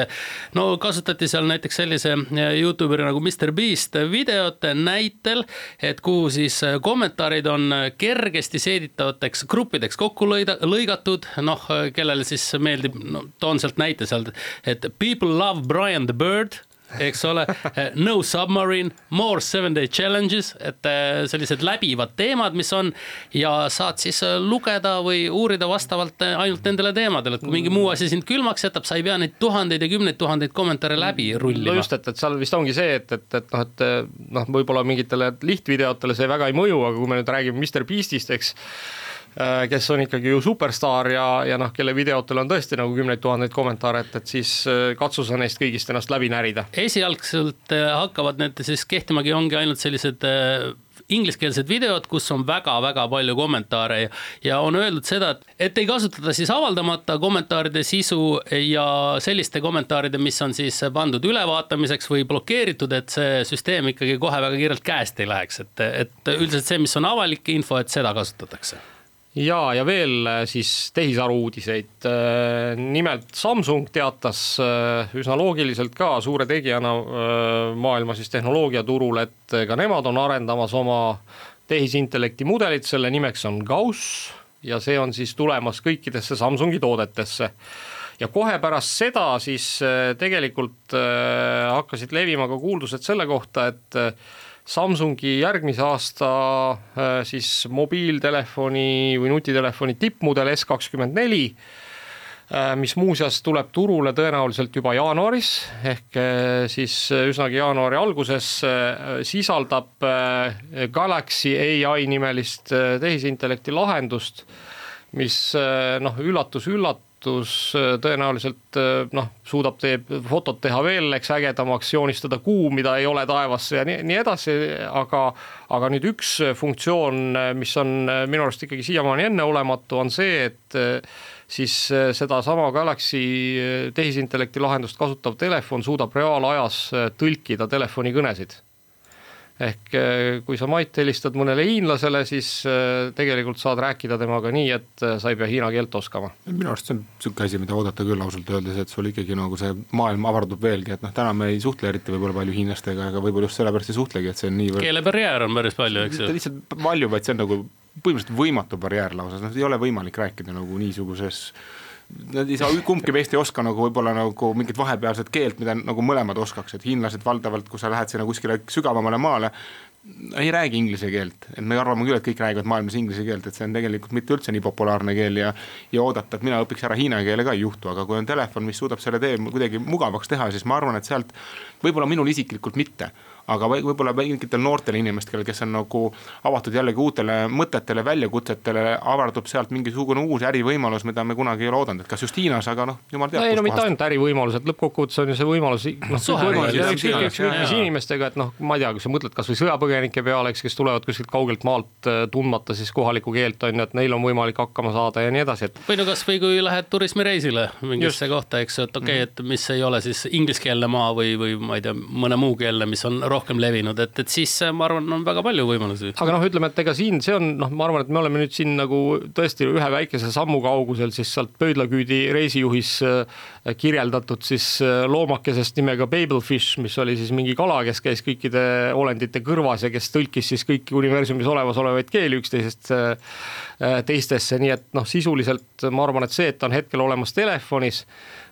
no kasutati seal näiteks sellise Youtuberi nagu Mr Beast videote näitel, et kuhu siis kommentaarid on kergesti seeditavateks gruppideks kokku lõida, lõigatud, noh, kellele siis meeldib, no toon sealt näite sealt, et people love Brian the Bird eks ole. No submarine, more seven day challenges, et äh, sellised läbivad teemad, mis on ja saad siis äh, lugeda või uurida vastavalt äh, ainult nendele teemadele, et kui mingi muu asi sind külmaks jätab, sa ei pea neid tuhandeid ja kümneid tuhandeid kommentaare läbi rullima. no just, et, et seal vist ongi see, et, et, et noh, et noh, võib-olla mingitele lihtvideotele see väga ei mõju, aga kui me nüüd räägime Mr Beastist, eks kes on ikkagi ju superstaar ja, ja noh, kelle videotel on tõesti nagu kümneid tuhandeid kommentaare, et, et siis äh, katsu sa neist kõigist ennast läbi närida. esialgselt äh, hakkavad need siis kehtimagi, ongi ainult sellised ingliskeelsed videod, kus on väga-väga palju kommentaare ja, ja on öeldud seda, et, et ei kasutata siis avaldamata kommentaaride sisu ja selliste kommentaaride, mis on siis pandud ülevaatamiseks või blokeeritud, et see süsteem ikkagi kohe väga kiirelt käest ei läheks, et, et üldiselt see, mis on avalik info, et seda kasutatakse ja, ja veel äh, siis tehisaru uudiseid. Äh, nimelt Samsung teatas äh, üsna loogiliselt ka suure tegijana maailma siis tehnoloogiaturul, et ka nemad on arendamas oma tehisintellekti mudelit, selle nimeks on Gauss ja see on siis tulemas kõikidesse Samsungi toodetesse ja kohe pärast seda siis tegelikult hakkasid levima ka kuuldused selle kohta, et Samsungi järgmise aasta äh, siis mobiiltelefoni või nutitelefoni tippmudel S kakskümmend neli, äh, mis muuseas tuleb turule tõenäoliselt juba jaanuaris ehk äh, siis üsnagi jaanuari alguses, sisaldab Galaxy ai nimelist tehisintellekti lahendust, mis noh, üllatus-üllatus tööstus äh, tõenäoliselt äh, noh, suudab teie fotot teha veel, eks ägedamaks, joonistada kuu, mida ei ole taevasse ja nii, nii edasi, aga aga nüüd üks funktsioon, mis on minu arust ikkagi siiamaani enneolematu, on see, et äh, siis sedasama Galaxy tehisintellekti lahendust kasutav telefon suudab reaalajas tõlkida telefonikõnesid ehk eh, kui sa Mait helistad mõnele hiinlasele, siis eh, tegelikult saad rääkida temaga nii, et eh, sa ei pea hiina keelt oskama. minu arust see on niisugune asi, mida oodata küll ausalt öeldes, et sul ikkagi nagu see maailm avardub veelgi, et noh, täna me ei suhtle eriti võib-olla palju hiinlastega, aga võib-olla just sellepärast ei suhtlegi, et see on niivõrd. keelebarjäär on päris palju, eks ju. lihtsalt palju, vaid see on nagu põhimõtteliselt võimatu barjäär lausa, noh ei ole võimalik rääkida nagu niisuguses nad ei saa, kumbki meist ei oska nagu võib-olla nagu mingit vahepealset keelt, mida nagu mõlemad oskaks, et hiinlased valdavalt, kui sa lähed sinna kuskile sügavamale maale, ei räägi inglise keelt, et me arvame küll, et kõik räägivad maailmas inglise keelt, et see on tegelikult mitte üldse nii populaarne keel ja ja oodata, et mina õpiks ära hiina keele ka ei juhtu, aga kui on telefon, mis suudab selle tee kuidagi mugavaks teha, siis ma arvan, et sealt võib-olla minul isiklikult mitte aga võib-olla mingitel noortel inimestel, kes on nagu avatud jällegi uutele mõtetele, väljakutsetele, avardub sealt mingisugune uus ärivõimalus, mida me kunagi ei ole oodanud, et kas just Hiinas, aga noh, jumal teab. ei no mitte ainult ärivõimalused, lõppkokkuvõttes on ju see võimalus, noh, ükskõik inimestega, et noh, ma ei tea, kui sa mõtled kasvõi sõjapõgenike peale, eks, kes tulevad kuskilt kaugelt maalt äh, tundmata siis kohalikku keelt on ju, et neil on võimalik hakkama saada ja nii edasi, et. või no kasvõi kui lähed turismireisile mingisse just. kohta, eks, et okei okay,, et mis ei ole siis ingliskeelne maa või, või ma ei tea, mõne muukeelne, mis on rohkem levinud, et, et siis äh, ma arvan, on väga palju võimalusi. aga noh, ütleme, et ega siin see on noh, ma arvan, et me oleme nüüd siin nagu tõesti ühe väikese sammu kaugusel siis sealt pöidlaküüdi reisijuhis äh, kirjeldatud siis äh, loomakesest nimega Babelfish, mis oli siis mingi kala, kes käis kõikide olendite kõrvas ja kes tõlkis siis kõiki universumis olemasolevaid keeli üksteisest teistesse, nii et noh, sisuliselt ma arvan, et see, et ta on hetkel olemas telefonis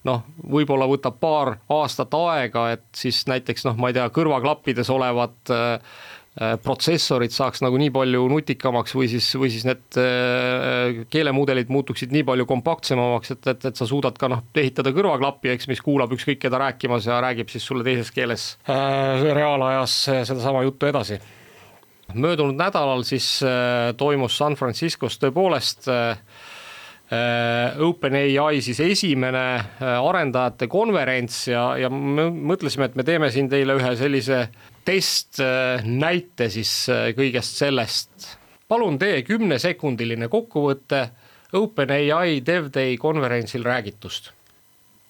noh, võib-olla võtab paar aastat aega, et siis näiteks noh, ma ei tea, kõrvaklappides olevad äh, Äh, protsessorid saaks nagu nii palju nutikamaks või siis, või siis need äh, keelemudelid muutuksid nii palju kompaktsemamaks, et, et, et sa suudad ka noh, ehitada kõrvaklappi, eks, mis kuulab ükskõik keda rääkimas ja räägib siis sulle teises keeles äh, reaalajas sedasama juttu edasi. möödunud nädalal siis äh, toimus San Franciscos tõepoolest äh, Äh, OpenAI siis esimene äh, arendajate konverents ja, ja me mõtlesime, et me teeme siin teile ühe sellise testnäite siis äh, kõigest sellest. palun tee kümnesekundiline kokkuvõte OpenAI DevDay konverentsil räägitust.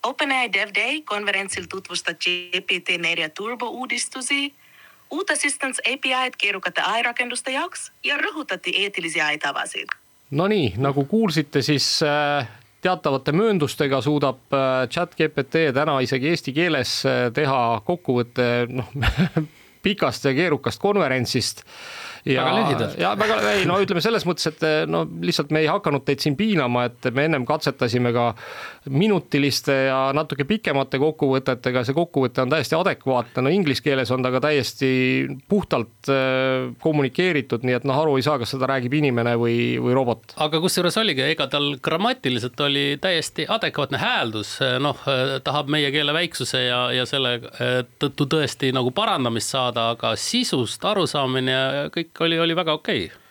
OpenAI DevDay konverentsil tutvustati GPT-4 turbo uudistusi, uut Assistance API-d keerukate ai-rakenduste jaoks ja rõhutati eetilisi ai-tavasid Nonii, nagu kuulsite, siis äh, teatavate mööndustega suudab äh, chat GPT täna isegi eesti keeles äh, teha kokkuvõtte noh pikast ja keerukast konverentsist ja, väga lühidalt. ja väga, ei no ütleme selles mõttes, et no lihtsalt me ei hakanud teid siin piinama, et me ennem katsetasime ka minutiliste ja natuke pikemate kokkuvõtetega, see kokkuvõte on täiesti adekvaatne, no inglise keeles on ta ka täiesti puhtalt äh, kommunikeeritud, nii et noh, aru ei saa, kas seda räägib inimene või, või robot. aga kusjuures oligi, ega tal grammatiliselt oli täiesti adekvaatne hääldus, noh, tahab meie keele väiksuse ja, ja selle äh, tõttu tõesti nagu parandamist saada, aga sisust arusaamine ja kõik kõik oli, oli väga okei okay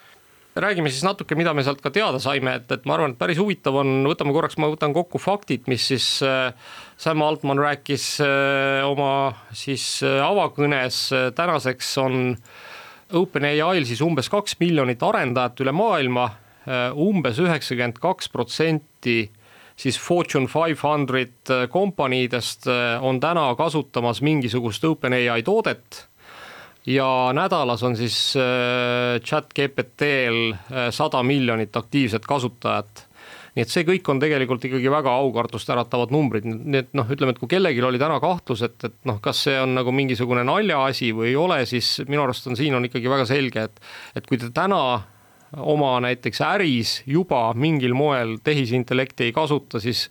räägime siis natuke, mida me sealt ka teada saime, et, et ma arvan, et päris huvitav on, võtame korraks, ma võtan kokku faktid, mis siis äh, Sam Altman rääkis äh, oma siis äh, avakõnes äh,. tänaseks on OpenAI-l siis umbes kaks miljonit arendajat üle maailma äh,, umbes üheksakümmend kaks protsenti siis Fortune five hundred äh, kompaniidest äh, on täna kasutamas mingisugust OpenAI toodet ja nädalas on siis äh, chat GPT-l äh, sada miljonit aktiivset kasutajat. Nii et see kõik on tegelikult ikkagi väga aukartust äratavad numbrid, nii et noh, ütleme, et kui kellelgi oli täna kahtlus, et, et noh, kas see on nagu mingisugune naljaasi või ei ole, siis minu arust on siin on ikkagi väga selge, et et kui te täna oma näiteks äris juba mingil moel tehisintellekti ei kasuta, siis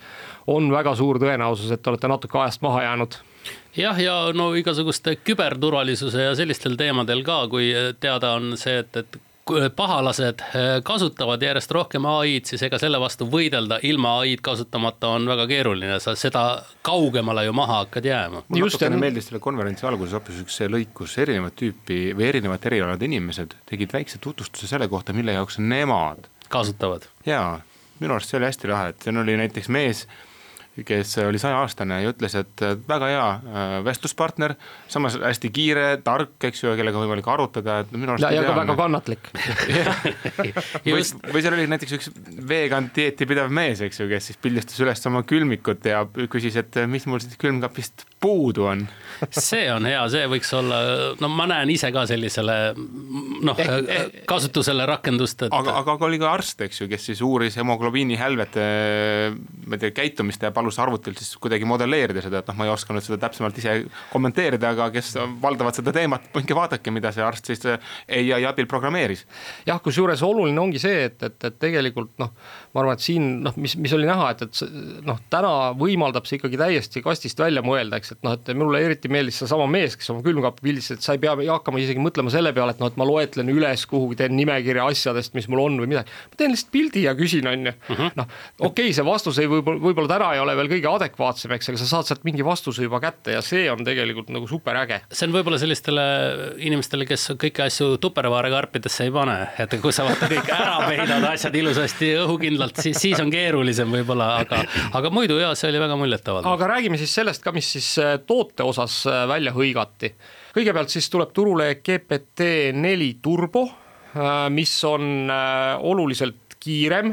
on väga suur tõenäosus, et te olete natuke ajast maha jäänud jah, ja no igasuguste küberturvalisuse ja sellistel teemadel ka, kui teada on see, et, et pahalased eh, kasutavad järjest rohkem ai-d, siis ega selle vastu võidelda ilma ai-d kasutamata on väga keeruline, sa seda kaugemale ju maha hakkad jääma. mulle natukene meeldis selle konverentsi alguses hoopis üks see lõik, kus erinevat tüüpi või erinevat erialade inimesed tegid väikse tutvustuse selle kohta, mille jaoks nemad kasutavad. jaa, minu arust see oli hästi lahe, et siin oli näiteks mees kes oli sajaaastane ja ütles, et väga hea äh, vestluspartner, samas hästi kiire, tark, eks ju, kellega võimalik arutada, et minu arust. ja, ja ka väga kannatlik või, või seal oli näiteks üks vegan dieeti pidav mees, eks ju, kes siis pildistas üles oma külmikut ja küsis, et mis mul siit külmkapist puudu on see on hea, see võiks olla, no ma näen ise ka sellisele noh eh, eh, kasutusele rakendust, et. aga, aga oli ka arst, eks ju, kes siis uuris hemoglobiini hälvete, ma ei tea, käitumist ja palus arvutilt siis kuidagi modelleerida seda, et noh, ma ei oska nüüd seda täpsemalt ise kommenteerida, aga kes valdavad seda teemat, minge vaadake, mida see arst siis ai abil programmeeris. jah, kusjuures oluline ongi see, et, et, et tegelikult noh, ma arvan, et siin noh, mis, mis oli näha, et, et noh, täna võimaldab see ikkagi täiesti kastist välja mõelda, eks, et noh, et mulle eriti meeldis seesama mees, kes oma külmkappi pildistas, et sa ei pea hakkama isegi mõtlema selle peale, et noh, et ma loetlen üles kuhugi, teen nimekirja asjadest, mis mul on või midagi. ma teen lihtsalt pildi ja küsin, on ju. Mhm. noh, okei okay,, see vastus ei võib-olla, võib-olla täna ei ole veel kõige adekvaatsem, eks, aga sa saad sealt mingi vastuse juba kätte ja see on tegelikult nagu super äge. see on võib-olla sellistele inimestele, kes kõiki asju tupperware karpidesse ei pane, et kui sa vaata kõik ära peidad asjad ilusasti õhukindlalt, siis, siis on keerulisem võib-olla, aga, aga muidu jaa, see oli väga muljetavaldav. aga räägime siis sellest ka, mis siis äh, toote osas äh, välja hõigati. kõigepealt siis tuleb turule GPT neli turbo, äh, mis on oluliselt kiirem,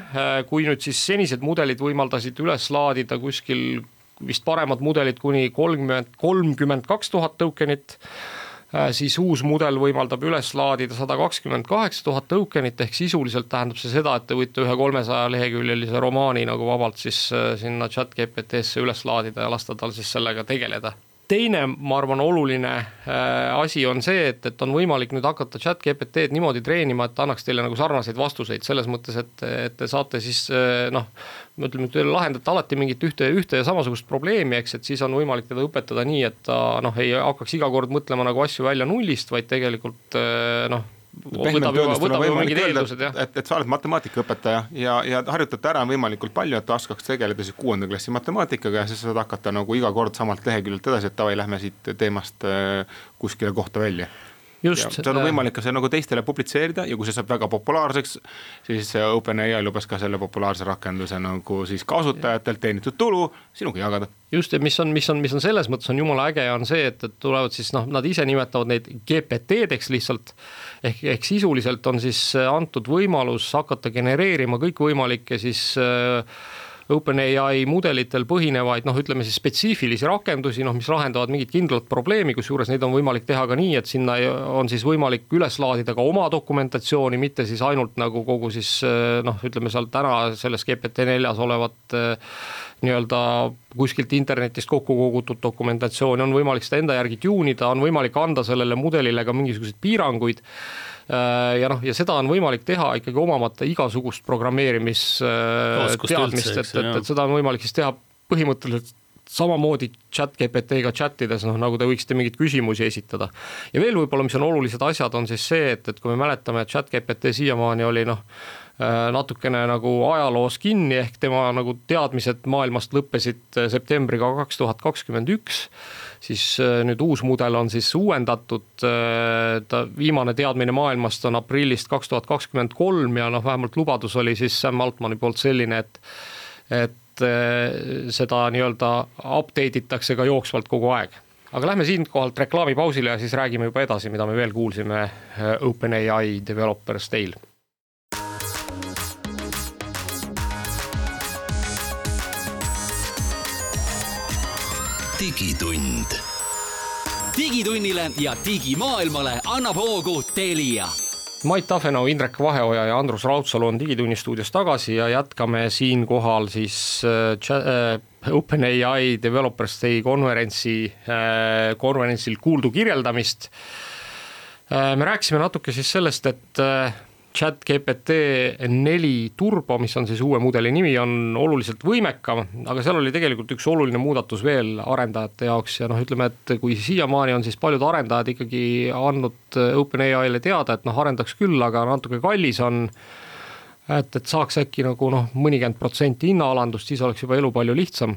kui nüüd siis senised mudelid võimaldasid üles laadida kuskil vist paremad mudelid kuni kolmkümmend, kolmkümmend kaks tuhat tokenit Äh, siis uus mudel võimaldab üles laadida sada kakskümmend kaheksa tuhat tokenit ehk sisuliselt tähendab see seda, et te võite ühe kolmesaja leheküljelise romaani nagu vabalt siis äh, sinna chat GPT-sse üles laadida ja lasta tal siis sellega tegeleda teine, ma arvan, oluline äh, asi on see, et, et on võimalik nüüd hakata chat GPT-d niimoodi treenima, et ta annaks teile nagu sarnaseid vastuseid selles mõttes, et, et te saate siis äh, noh. ütleme, te lahendate alati mingit ühte, ühte ja samasugust probleemi, eks, et siis on võimalik teda õpetada nii, et ta noh, ei hakkaks iga kord mõtlema nagu asju välja nullist, vaid tegelikult äh, noh võtab juba, võtab juba mingid eeldused, jah. et, et sa oled matemaatikaõpetaja ja, ja harjutate ära võimalikult palju, et oskaks tegeleda siis kuuenda klassi matemaatikaga ja siis saad hakata nagu iga kord samalt leheküljelt edasi, et davai, lähme siit teemast äh, kuskile kohta välja just. seal on äh, võimalik ka see nagu teistele publitseerida ja kui see saab väga populaarseks, siis OpenAI lubas ka selle populaarse rakenduse nagu siis kasutajatelt teenitud tulu sinuga jagada. just, ja mis on, mis on, mis on selles mõttes on jumala äge, on see, et, et tulevad siis noh, nad ise nimetavad neid GPT-deks lihtsalt. Ehk, ehk sisuliselt on siis antud võimalus hakata genereerima kõikvõimalikke siis äh, OpenAI mudelitel põhinevaid noh, ütleme siis spetsiifilisi rakendusi, noh, mis lahendavad mingit kindlat probleemi, kusjuures neid on võimalik teha ka nii, et sinna on siis võimalik üles laadida ka oma dokumentatsiooni, mitte siis ainult nagu kogu siis noh, ütleme seal täna selles GPT neljas olevat nii-öelda kuskilt internetist kokku kogutud dokumentatsiooni, on võimalik seda enda järgi tune ida, on võimalik anda sellele mudelile ka mingisuguseid piiranguid ja noh, ja seda on võimalik teha ikkagi omamata igasugust programmeerimisteadmist, et, et, et seda on võimalik siis teha põhimõtteliselt samamoodi chat GPT-ga chat ides, noh nagu te võiksite mingeid küsimusi esitada. ja veel võib-olla, mis on olulised asjad, on siis see, et, et kui me mäletame, et chat GPT siiamaani oli noh, äh, natukene nagu ajaloos kinni, ehk tema nagu teadmised maailmast lõppesid septembriga kaks tuhat kakskümmend üks. Siis äh, nüüd uus mudel on siis uuendatud, äh, ta viimane teadmine maailmast on aprillist kaks tuhat kakskümmend kolm ja noh, vähemalt lubadus oli siis Sam Altmani poolt selline, et et äh, seda nii-öelda update itakse ka jooksvalt kogu aeg. Aga lähme siinkohalt reklaamipausile ja siis räägime juba edasi, mida me veel kuulsime OpenAI developers Dale digitund. digitunnile ja digimaailmale annab hoogu Telia Mait Tafenau, Indrek Vaheoja ja Andrus Raudsalu on Digitunni stuudios tagasi ja jätkame siinkohal siis äh, äh OpenAI Developers Day konverentsi äh,, konverentsil kuuldu kirjeldamist äh,. me rääkisime natuke siis sellest, et äh, chat GPT neli turbo, mis on siis uue mudeli nimi, on oluliselt võimekam, aga seal oli tegelikult üks oluline muudatus veel arendajate jaoks ja noh, ütleme, et kui siiamaani on siis paljud arendajad ikkagi andnud OpenAI-le teada, et noh, arendaks küll, aga natuke kallis on et, et saaks äkki nagu noh, mõnikümmend protsenti hinnaalandust, siis oleks juba elu palju lihtsam.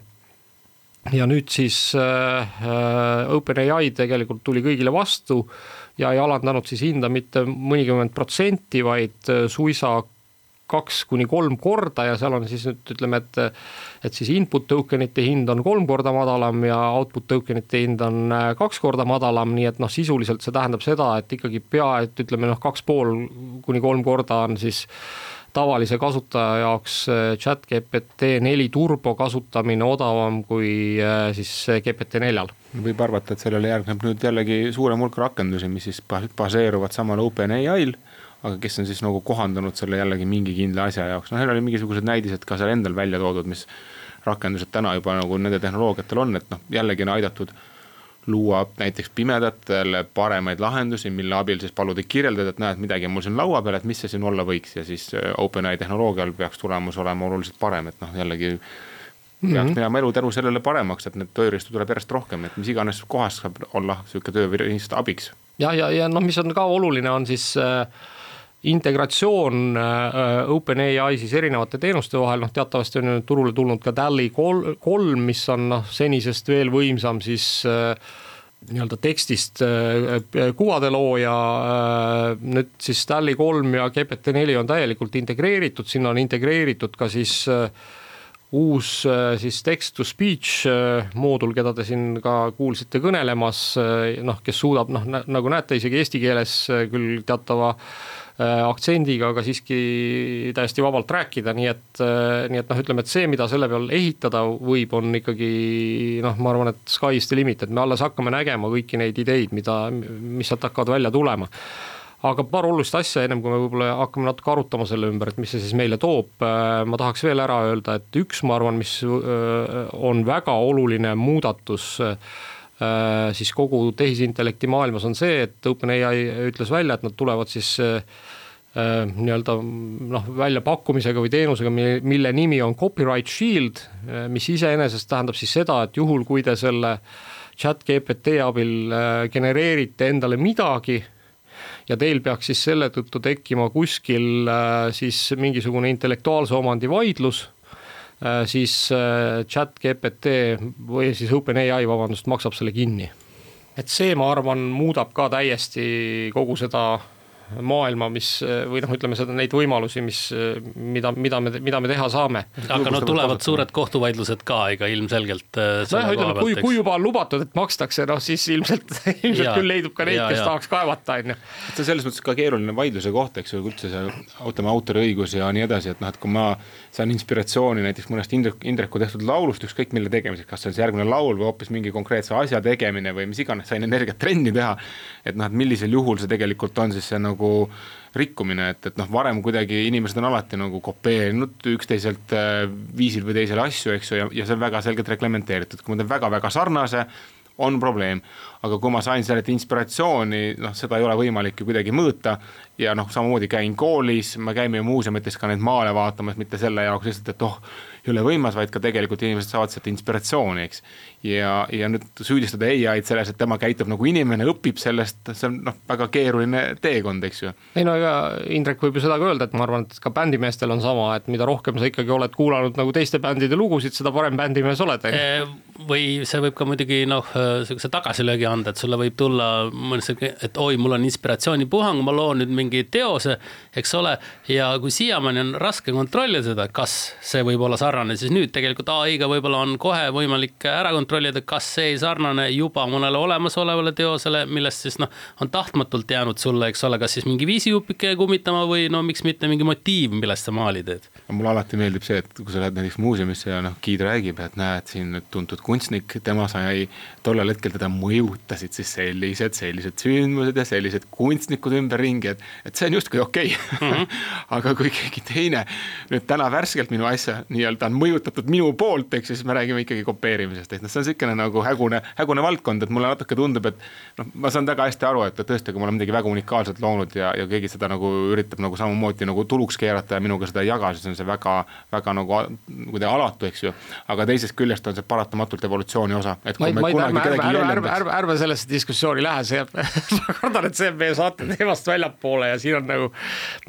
Ja nüüd siis äh, äh OpenAI tegelikult tuli kõigile vastu ja ei alandanud siis hinda mitte mõnikümmend protsenti, vaid äh, suisa kaks kuni kolm korda ja seal on siis nüüd ütleme, et et siis input tokenite hind on kolm korda madalam ja output tokenite hind on äh, kaks korda madalam, nii et noh, sisuliselt see tähendab seda, et ikkagi pea, et ütleme noh, kaks pool kuni kolm korda on siis tavalise kasutaja jaoks äh, chat GPT neli turbo kasutamine odavam kui siis GPT neljal. Võib arvata, et sellele järgneb nüüd jällegi suurem hulk rakendusi, mis siis baseeruvad samal OpenAI-l, aga kes on siis nagu kohandanud selle jällegi mingi kindla asja jaoks, noh, neil oli mingisugused näidised ka seal endal välja toodud, mis rakendused täna juba nagu nende tehnoloogiatel on, et noh, jällegi on aidatud luua näiteks pimedatele paremaid lahendusi, mille abil siis paluda kirjeldada, et näed, midagi on mul siin laua peal, et mis see siin olla võiks ja siis äh, OpenAI tehnoloogial peaks tulemus olema oluliselt parem, et noh, jällegi peaks mm -hmm. minema elu tänu sellele paremaks, et neid tööriistu tuleb järjest rohkem, et mis iganes kohas saab olla sihuke tööriist abiks. ja, ja, ja noh, mis on ka oluline, on siis äh, integratsioon äh, OpenAI siis erinevate teenuste vahel, noh teatavasti on ju turule tulnud ka DALL-i kolm, mis on noh, senisest veel võimsam siis äh, nii-öelda tekstist äh, kuvade looja äh,. nüüd siis DALL-i kolm ja GPT-4 on täielikult integreeritud, sinna on integreeritud ka siis äh, uus äh, siis text to speech äh, moodul, keda te siin ka kuulsite kõnelemas, äh, noh, kes suudab noh, nagu näete, isegi eesti keeles küll teatava aktsendiga, aga siiski täiesti vabalt rääkida, nii et, nii et noh, ütleme, et see, mida selle peal ehitada võib, on ikkagi noh, ma arvan, et sky is the limit, et me alles hakkame nägema kõiki neid ideid, mida, mis sealt hakkavad välja tulema. Aga paar olulist asja, ennem kui me võib-olla hakkame natuke arutama selle ümber, et mis see siis meile toob, äh, ma tahaks veel ära öelda, et üks, ma arvan, mis äh, on väga oluline muudatus äh, äh, siis kogu tehisintellekti maailmas on see, et OpenAI ütles välja, et nad tulevad siis äh, nii-öelda noh, väljapakkumisega või teenusega, mille nimi on copyright shield, mis iseenesest tähendab siis seda, et juhul, kui te selle chat GPT abil genereerite endale midagi ja teil peaks siis selle tõttu tekkima kuskil siis mingisugune intellektuaalse omandi vaidlus Äh, siis äh, chat GPT või siis OpenAI, vabandust, maksab selle kinni. et see, ma arvan, muudab ka täiesti kogu seda maailma, mis või noh, ütleme seda, neid võimalusi, mis, mida, mida me, mida me teha saame. aga no tulevad suured kohtuvaidlused ka ikka ilmselgelt. Äh, nojah, ütleme, kui, kui juba on lubatud, et makstakse, noh siis ilmselt, ilmselt ja, küll leidub ka neid, kes ja. tahaks kaevata, on ju. see on selles mõttes ka keeruline vaidluse koht, eks ju, üldse see, ütleme, autoriõigus ja nii edasi, et noh, et kui ma saan inspiratsiooni näiteks mõnest Indrek, Indreku tehtud laulust, ükskõik mille tegemiseks, kas see on see järgmine laul või hoopis mingi konkreetse asja tegemine või mis iganes, sain energiat trenni teha. et noh, et millisel juhul see tegelikult on siis see nagu rikkumine, et, et noh, varem kuidagi inimesed on alati nagu kopeerinud üksteiselt äh, viisil või teisel asju, eks ju, ja, ja see on väga selgelt reglementeeritud, kui ma teen väga-väga sarnase, on probleem. Aga kui ma sain sellelt inspiratsiooni, noh, seda ei ole võimalik ju kuidagi mõõta ja noh, samamoodi käin koolis, me käime ju muuseumites ka neid maale vaatamas, mitte selle jaoks lihtsalt, et oh, ei ole võimas, vaid ka tegelikult inimesed saavad sealt inspiratsiooni, eks. ja, ja nüüd süüdistada ai-d selles, et tema käitub nagu inimene, õpib sellest, see on noh, väga keeruline teekond, eks ju. ei no ega Indrek võib ju seda ka öelda, et ma arvan, et ka bändimeestel on sama, et mida rohkem sa ikkagi oled kuulanud nagu teiste bändide lugusid, seda parem bändimees oled. või see võib ka muidugi noh, sihukese tagasilöögi anda, et sulle võib tulla mõni et oi, mul on inspiratsioonipuhang, ma loon nüüd mingi teose, eks ole. ja kui siiamaani on raske kontrollida seda, kas see võib olla sarnane siis nüüd tegelikult ai-ga võib-olla on kohe võimalik ära kontrollida, kas see ei sarnane juba mõnele olemasolevale teosele, millest siis noh, on tahtmatult jäänud sulle, eks ole, kas siis mingi viisijupike kummitama või no miks mitte mingi motiiv, millest sa maali teed. mulle alati meeldib see, et kui sa lähed näiteks muuseumisse ja noh, giid räägib, et näed siin tuntud kunstnik, tema sai, tollel hetkel teda mõjutasid siis sellised, sellised sündmused ja sellised kunstnikud ümberringi, et, et see on justkui okei okay. mm. -hmm. aga kui keegi teine nüüd täna värskelt minu asja nii-öelda on mõjutatud minu poolt, eks ju, siis me räägime ikkagi kopeerimisest, et noh, see on niisugune nagu hägune, hägune valdkond, et mulle natuke tundub, et noh, ma saan väga hästi aru, et tõesti, kui ma olen midagi väga unikaalset loonud ja, ja keegi seda nagu üritab nagu samamoodi nagu tuluks keerata ja minuga seda ei jaga, siis on see väga, väga nagu kuidagi alatu, eks ju. aga teisest küljest on see paratamatult evolutsiooni osa, et kui ma, me kunagi ärme, kedagi ärme, ärme, ärme, ärme sellesse diskussiooni lähe, see jääb ma kardan, et see jääb meie saate teemast väljapoole ja siin on nagu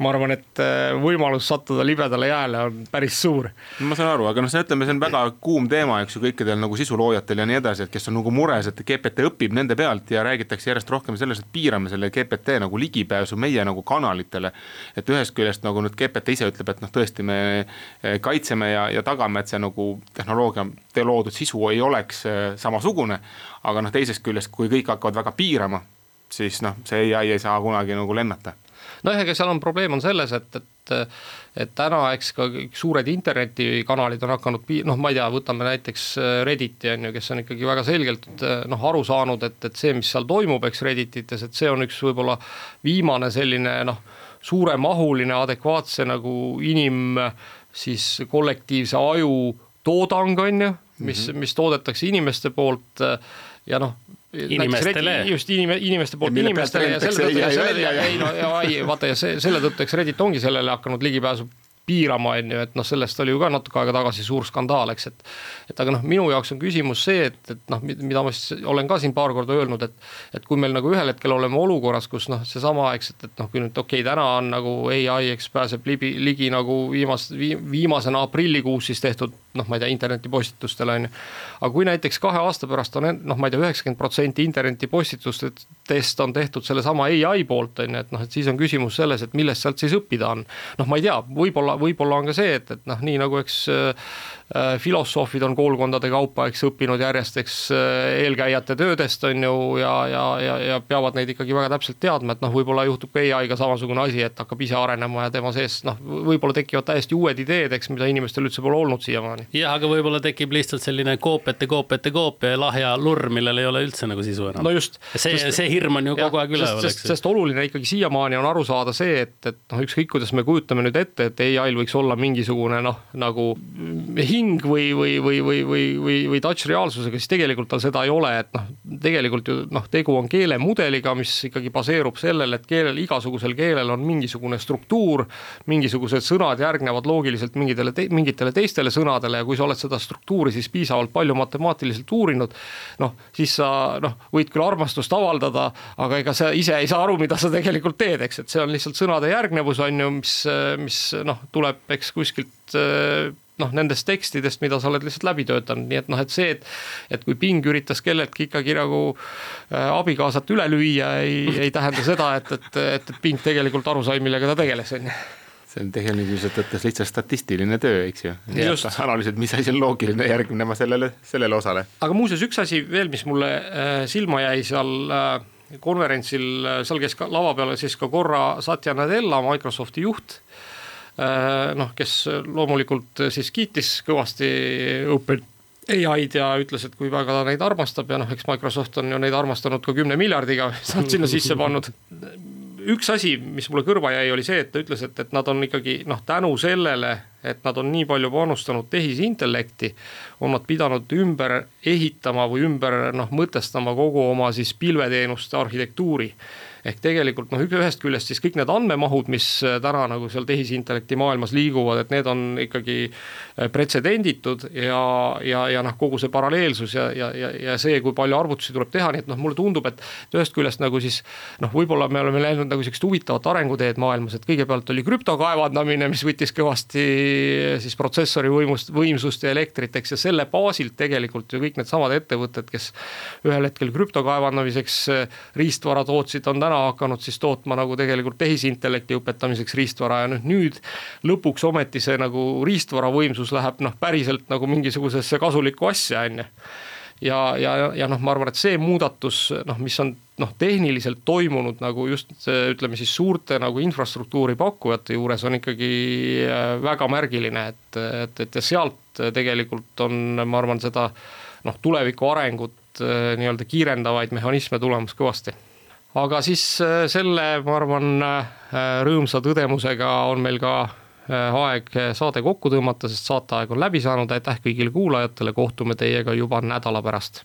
ma arvan, et äh, võimalus sattuda libedale jääle on päris suur. ma saan aru, aga noh, see ütleme, see on väga kuum teema, eks ju, kõikidel nagu sisuloojatel ja nii edasi, et kes on nagu mures, et GPT õpib nende pealt ja räägitakse järjest rohkem sellest, et piirame selle GPT nagu ligipääsu meie nagu kanalitele. et ühest küljest nagu nüüd GPT ise ütleb, et noh, tõesti me eh, kaitseme ja, ja tagame, et see nagu tehnoloogia, loodud sisu ei oleks eh, samasugune. Aga noh, teisest küljest, kui kõik hakkavad väga piirama, siis noh, see ai ei saa kunagi nagu lennata noh, ega seal on probleem on selles, et, et, et täna eks ka suured internetikanalid on hakanud pi-, noh, ma ei tea, võtame näiteks äh, Redditi on ju, kes on ikkagi väga selgelt äh, noh, aru saanud, et, et see, mis seal toimub, eks Redditites, et see on üks võib-olla viimane selline noh, suuremahuline adekvaatse nagu inim siis kollektiivse aju toodang, on ju, mis mm, -hmm. mis toodetakse inimeste poolt ja noh, inimestele. just inime, inimeste poolt inimestele ja selle tõttu, ja selle, ei no ja ai, vaata ja see, selle tõttu, eks Reddit ongi sellele hakanud ligipääsu piirama, on ju, et noh, sellest oli ju ka natuke aega tagasi suur skandaal, eks, et. et aga noh, minu jaoks on küsimus see, et, et noh, mida ma siis olen ka siin paar korda öelnud, et. et kui meil nagu ühel hetkel oleme olukorras, kus noh, seesama, eks, et, et noh, kui nüüd okei okay,, täna on nagu ai, eks pääseb ligi, ligi nagu viimast, viimasena aprillikuus siis tehtud noh, ma ei tea, internetipostitustel on ju. aga kui näiteks kahe aasta pärast on noh, ma ei tea, üheksakümmend protsenti internetipostitustest on tehtud sellesama ai poolt on ju, et noh, et siis on küsimus selles, et millest sealt siis õppida on. noh, ma ei tea, võib-olla, võib-olla on ka see, et, et noh, nii nagu eks Äh, filosoofid on koolkondade kaupa, eks õppinud järjest, eks äh, eelkäijate töödest on ju ja, ja, ja, ja peavad neid ikkagi väga täpselt teadma, et noh, võib-olla juhtub ka ai-ga samasugune asi, et hakkab ise arenema ja tema sees noh, võib-olla tekivad täiesti uued ideed, eks, mida inimestel üldse pole olnud siiamaani. Jah, aga võib-olla tekib lihtsalt selline koopiate, koopiate, koopia ja lahja lurr, millel ei ole üldse nagu sisu enam. no just. see, see hirm on ju kogu aeg üleval, eks. sest oluline ikkagi siiamaani on aru saada see, et, et noh, ükskõik kuidas me kujutame nüüd ette, et ai-l võiks olla mingisugune noh, nagu hing või, või, või, või, või, või, või touch reaalsusega, siis tegelikult tal seda ei ole, et noh, tegelikult ju noh, tegu on keelemudeliga, mis ikkagi baseerub sellel, et keelel, igasugusel keelel on mingisugune struktuur, mingisugused sõnad järgnevad loogiliselt mingitele te,, mingitele teistele sõnadele ja kui sa oled seda struktuuri siis piisavalt palju matemaatiliselt uurinud, noh, siis sa noh, võid küll armastust avaldada, aga ega sa ise ei saa aru, mida sa tegelikult teed, eks, et see on lihtsalt sõnade järgnevus, on ju, mis, mis noh, tuleb eks kuskilt noh, nendest tekstidest, mida sa oled lihtsalt läbi töötanud, nii et noh, et see, et et kui Ping üritas kelleltki ikkagi nagu äh, abikaasat üle lüüa, ei, ei tähenda seda, et, et, et, Ping tegelikult aru sai, millega ta tegeles, on ju see on tehniliselt võttes lihtsalt statistiline töö, eks ju. analüüsid, mis asi on loogiline järgnema sellele, sellele osale. aga muuseas, üks asi veel, mis mulle äh, silma jäi seal äh, konverentsil, seal käis ka lava peal siis ka korra Satya Nadella, Microsofti juht noh, kes loomulikult siis kiitis kõvasti Open ai-d ja ütles, et kui väga ta neid armastab ja noh, eks Microsoft on ju neid armastanud ka kümne miljardiga, mis nad sinna sisse pannud. üks asi, mis mulle kõrva jäi, oli see, et ta ütles, et, et nad on ikkagi noh, tänu sellele, et nad on nii palju panustanud tehisintellekti, on nad pidanud ümber ehitama või ümber noh, mõtestama kogu oma siis pilveteenuste arhitektuuri. Ehk tegelikult noh, ühest küljest siis kõik need andmemahud, mis äh, täna nagu seal tehisintellekti maailmas liiguvad, et need on ikkagi äh, pretsedenditud ja, ja, ja noh, kogu see paralleelsus ja, ja, ja, ja see, kui palju arvutusi tuleb teha, nii et noh, mulle tundub, et ühest küljest nagu siis noh, võib-olla me oleme läinud nagu sihukest huvitavat arenguteed maailmas, et kõigepealt oli krüptokaevandamine, mis võttis kõvasti siis protsessori võimust, võimsust ja elektrit, eks, ja selle baasilt tegelikult ju kõik needsamad ettevõtted, kes ühel hetkel krüptokaevandamiseks äh, riistvara tootsid, on täna hakanud siis tootma nagu tegelikult tehisintellekti õpetamiseks riistvara ja nüüd, nüüd lõpuks ometi see nagu riistvara võimsus läheb noh, päriselt nagu mingisugusesse kasulikku asja, on ju. Ja, ja, ja noh, ma arvan, et see muudatus noh, mis on noh, tehniliselt toimunud nagu just ütleme siis suurte nagu infrastruktuuri pakkujate juures on ikkagi äh, väga märgiline, et, et, et ja sealt tegelikult on, ma arvan, seda noh, tuleviku arengut äh, nii-öelda kiirendavaid mehhanisme tulemas kõvasti. Aga siis äh, selle, ma arvan, rõõmsa tõdemusega on meil ka aeg saade kokku tõmmata, sest saateaeg on läbi saanud, aitäh kõigile kuulajatele, kohtume teiega juba nädala pärast.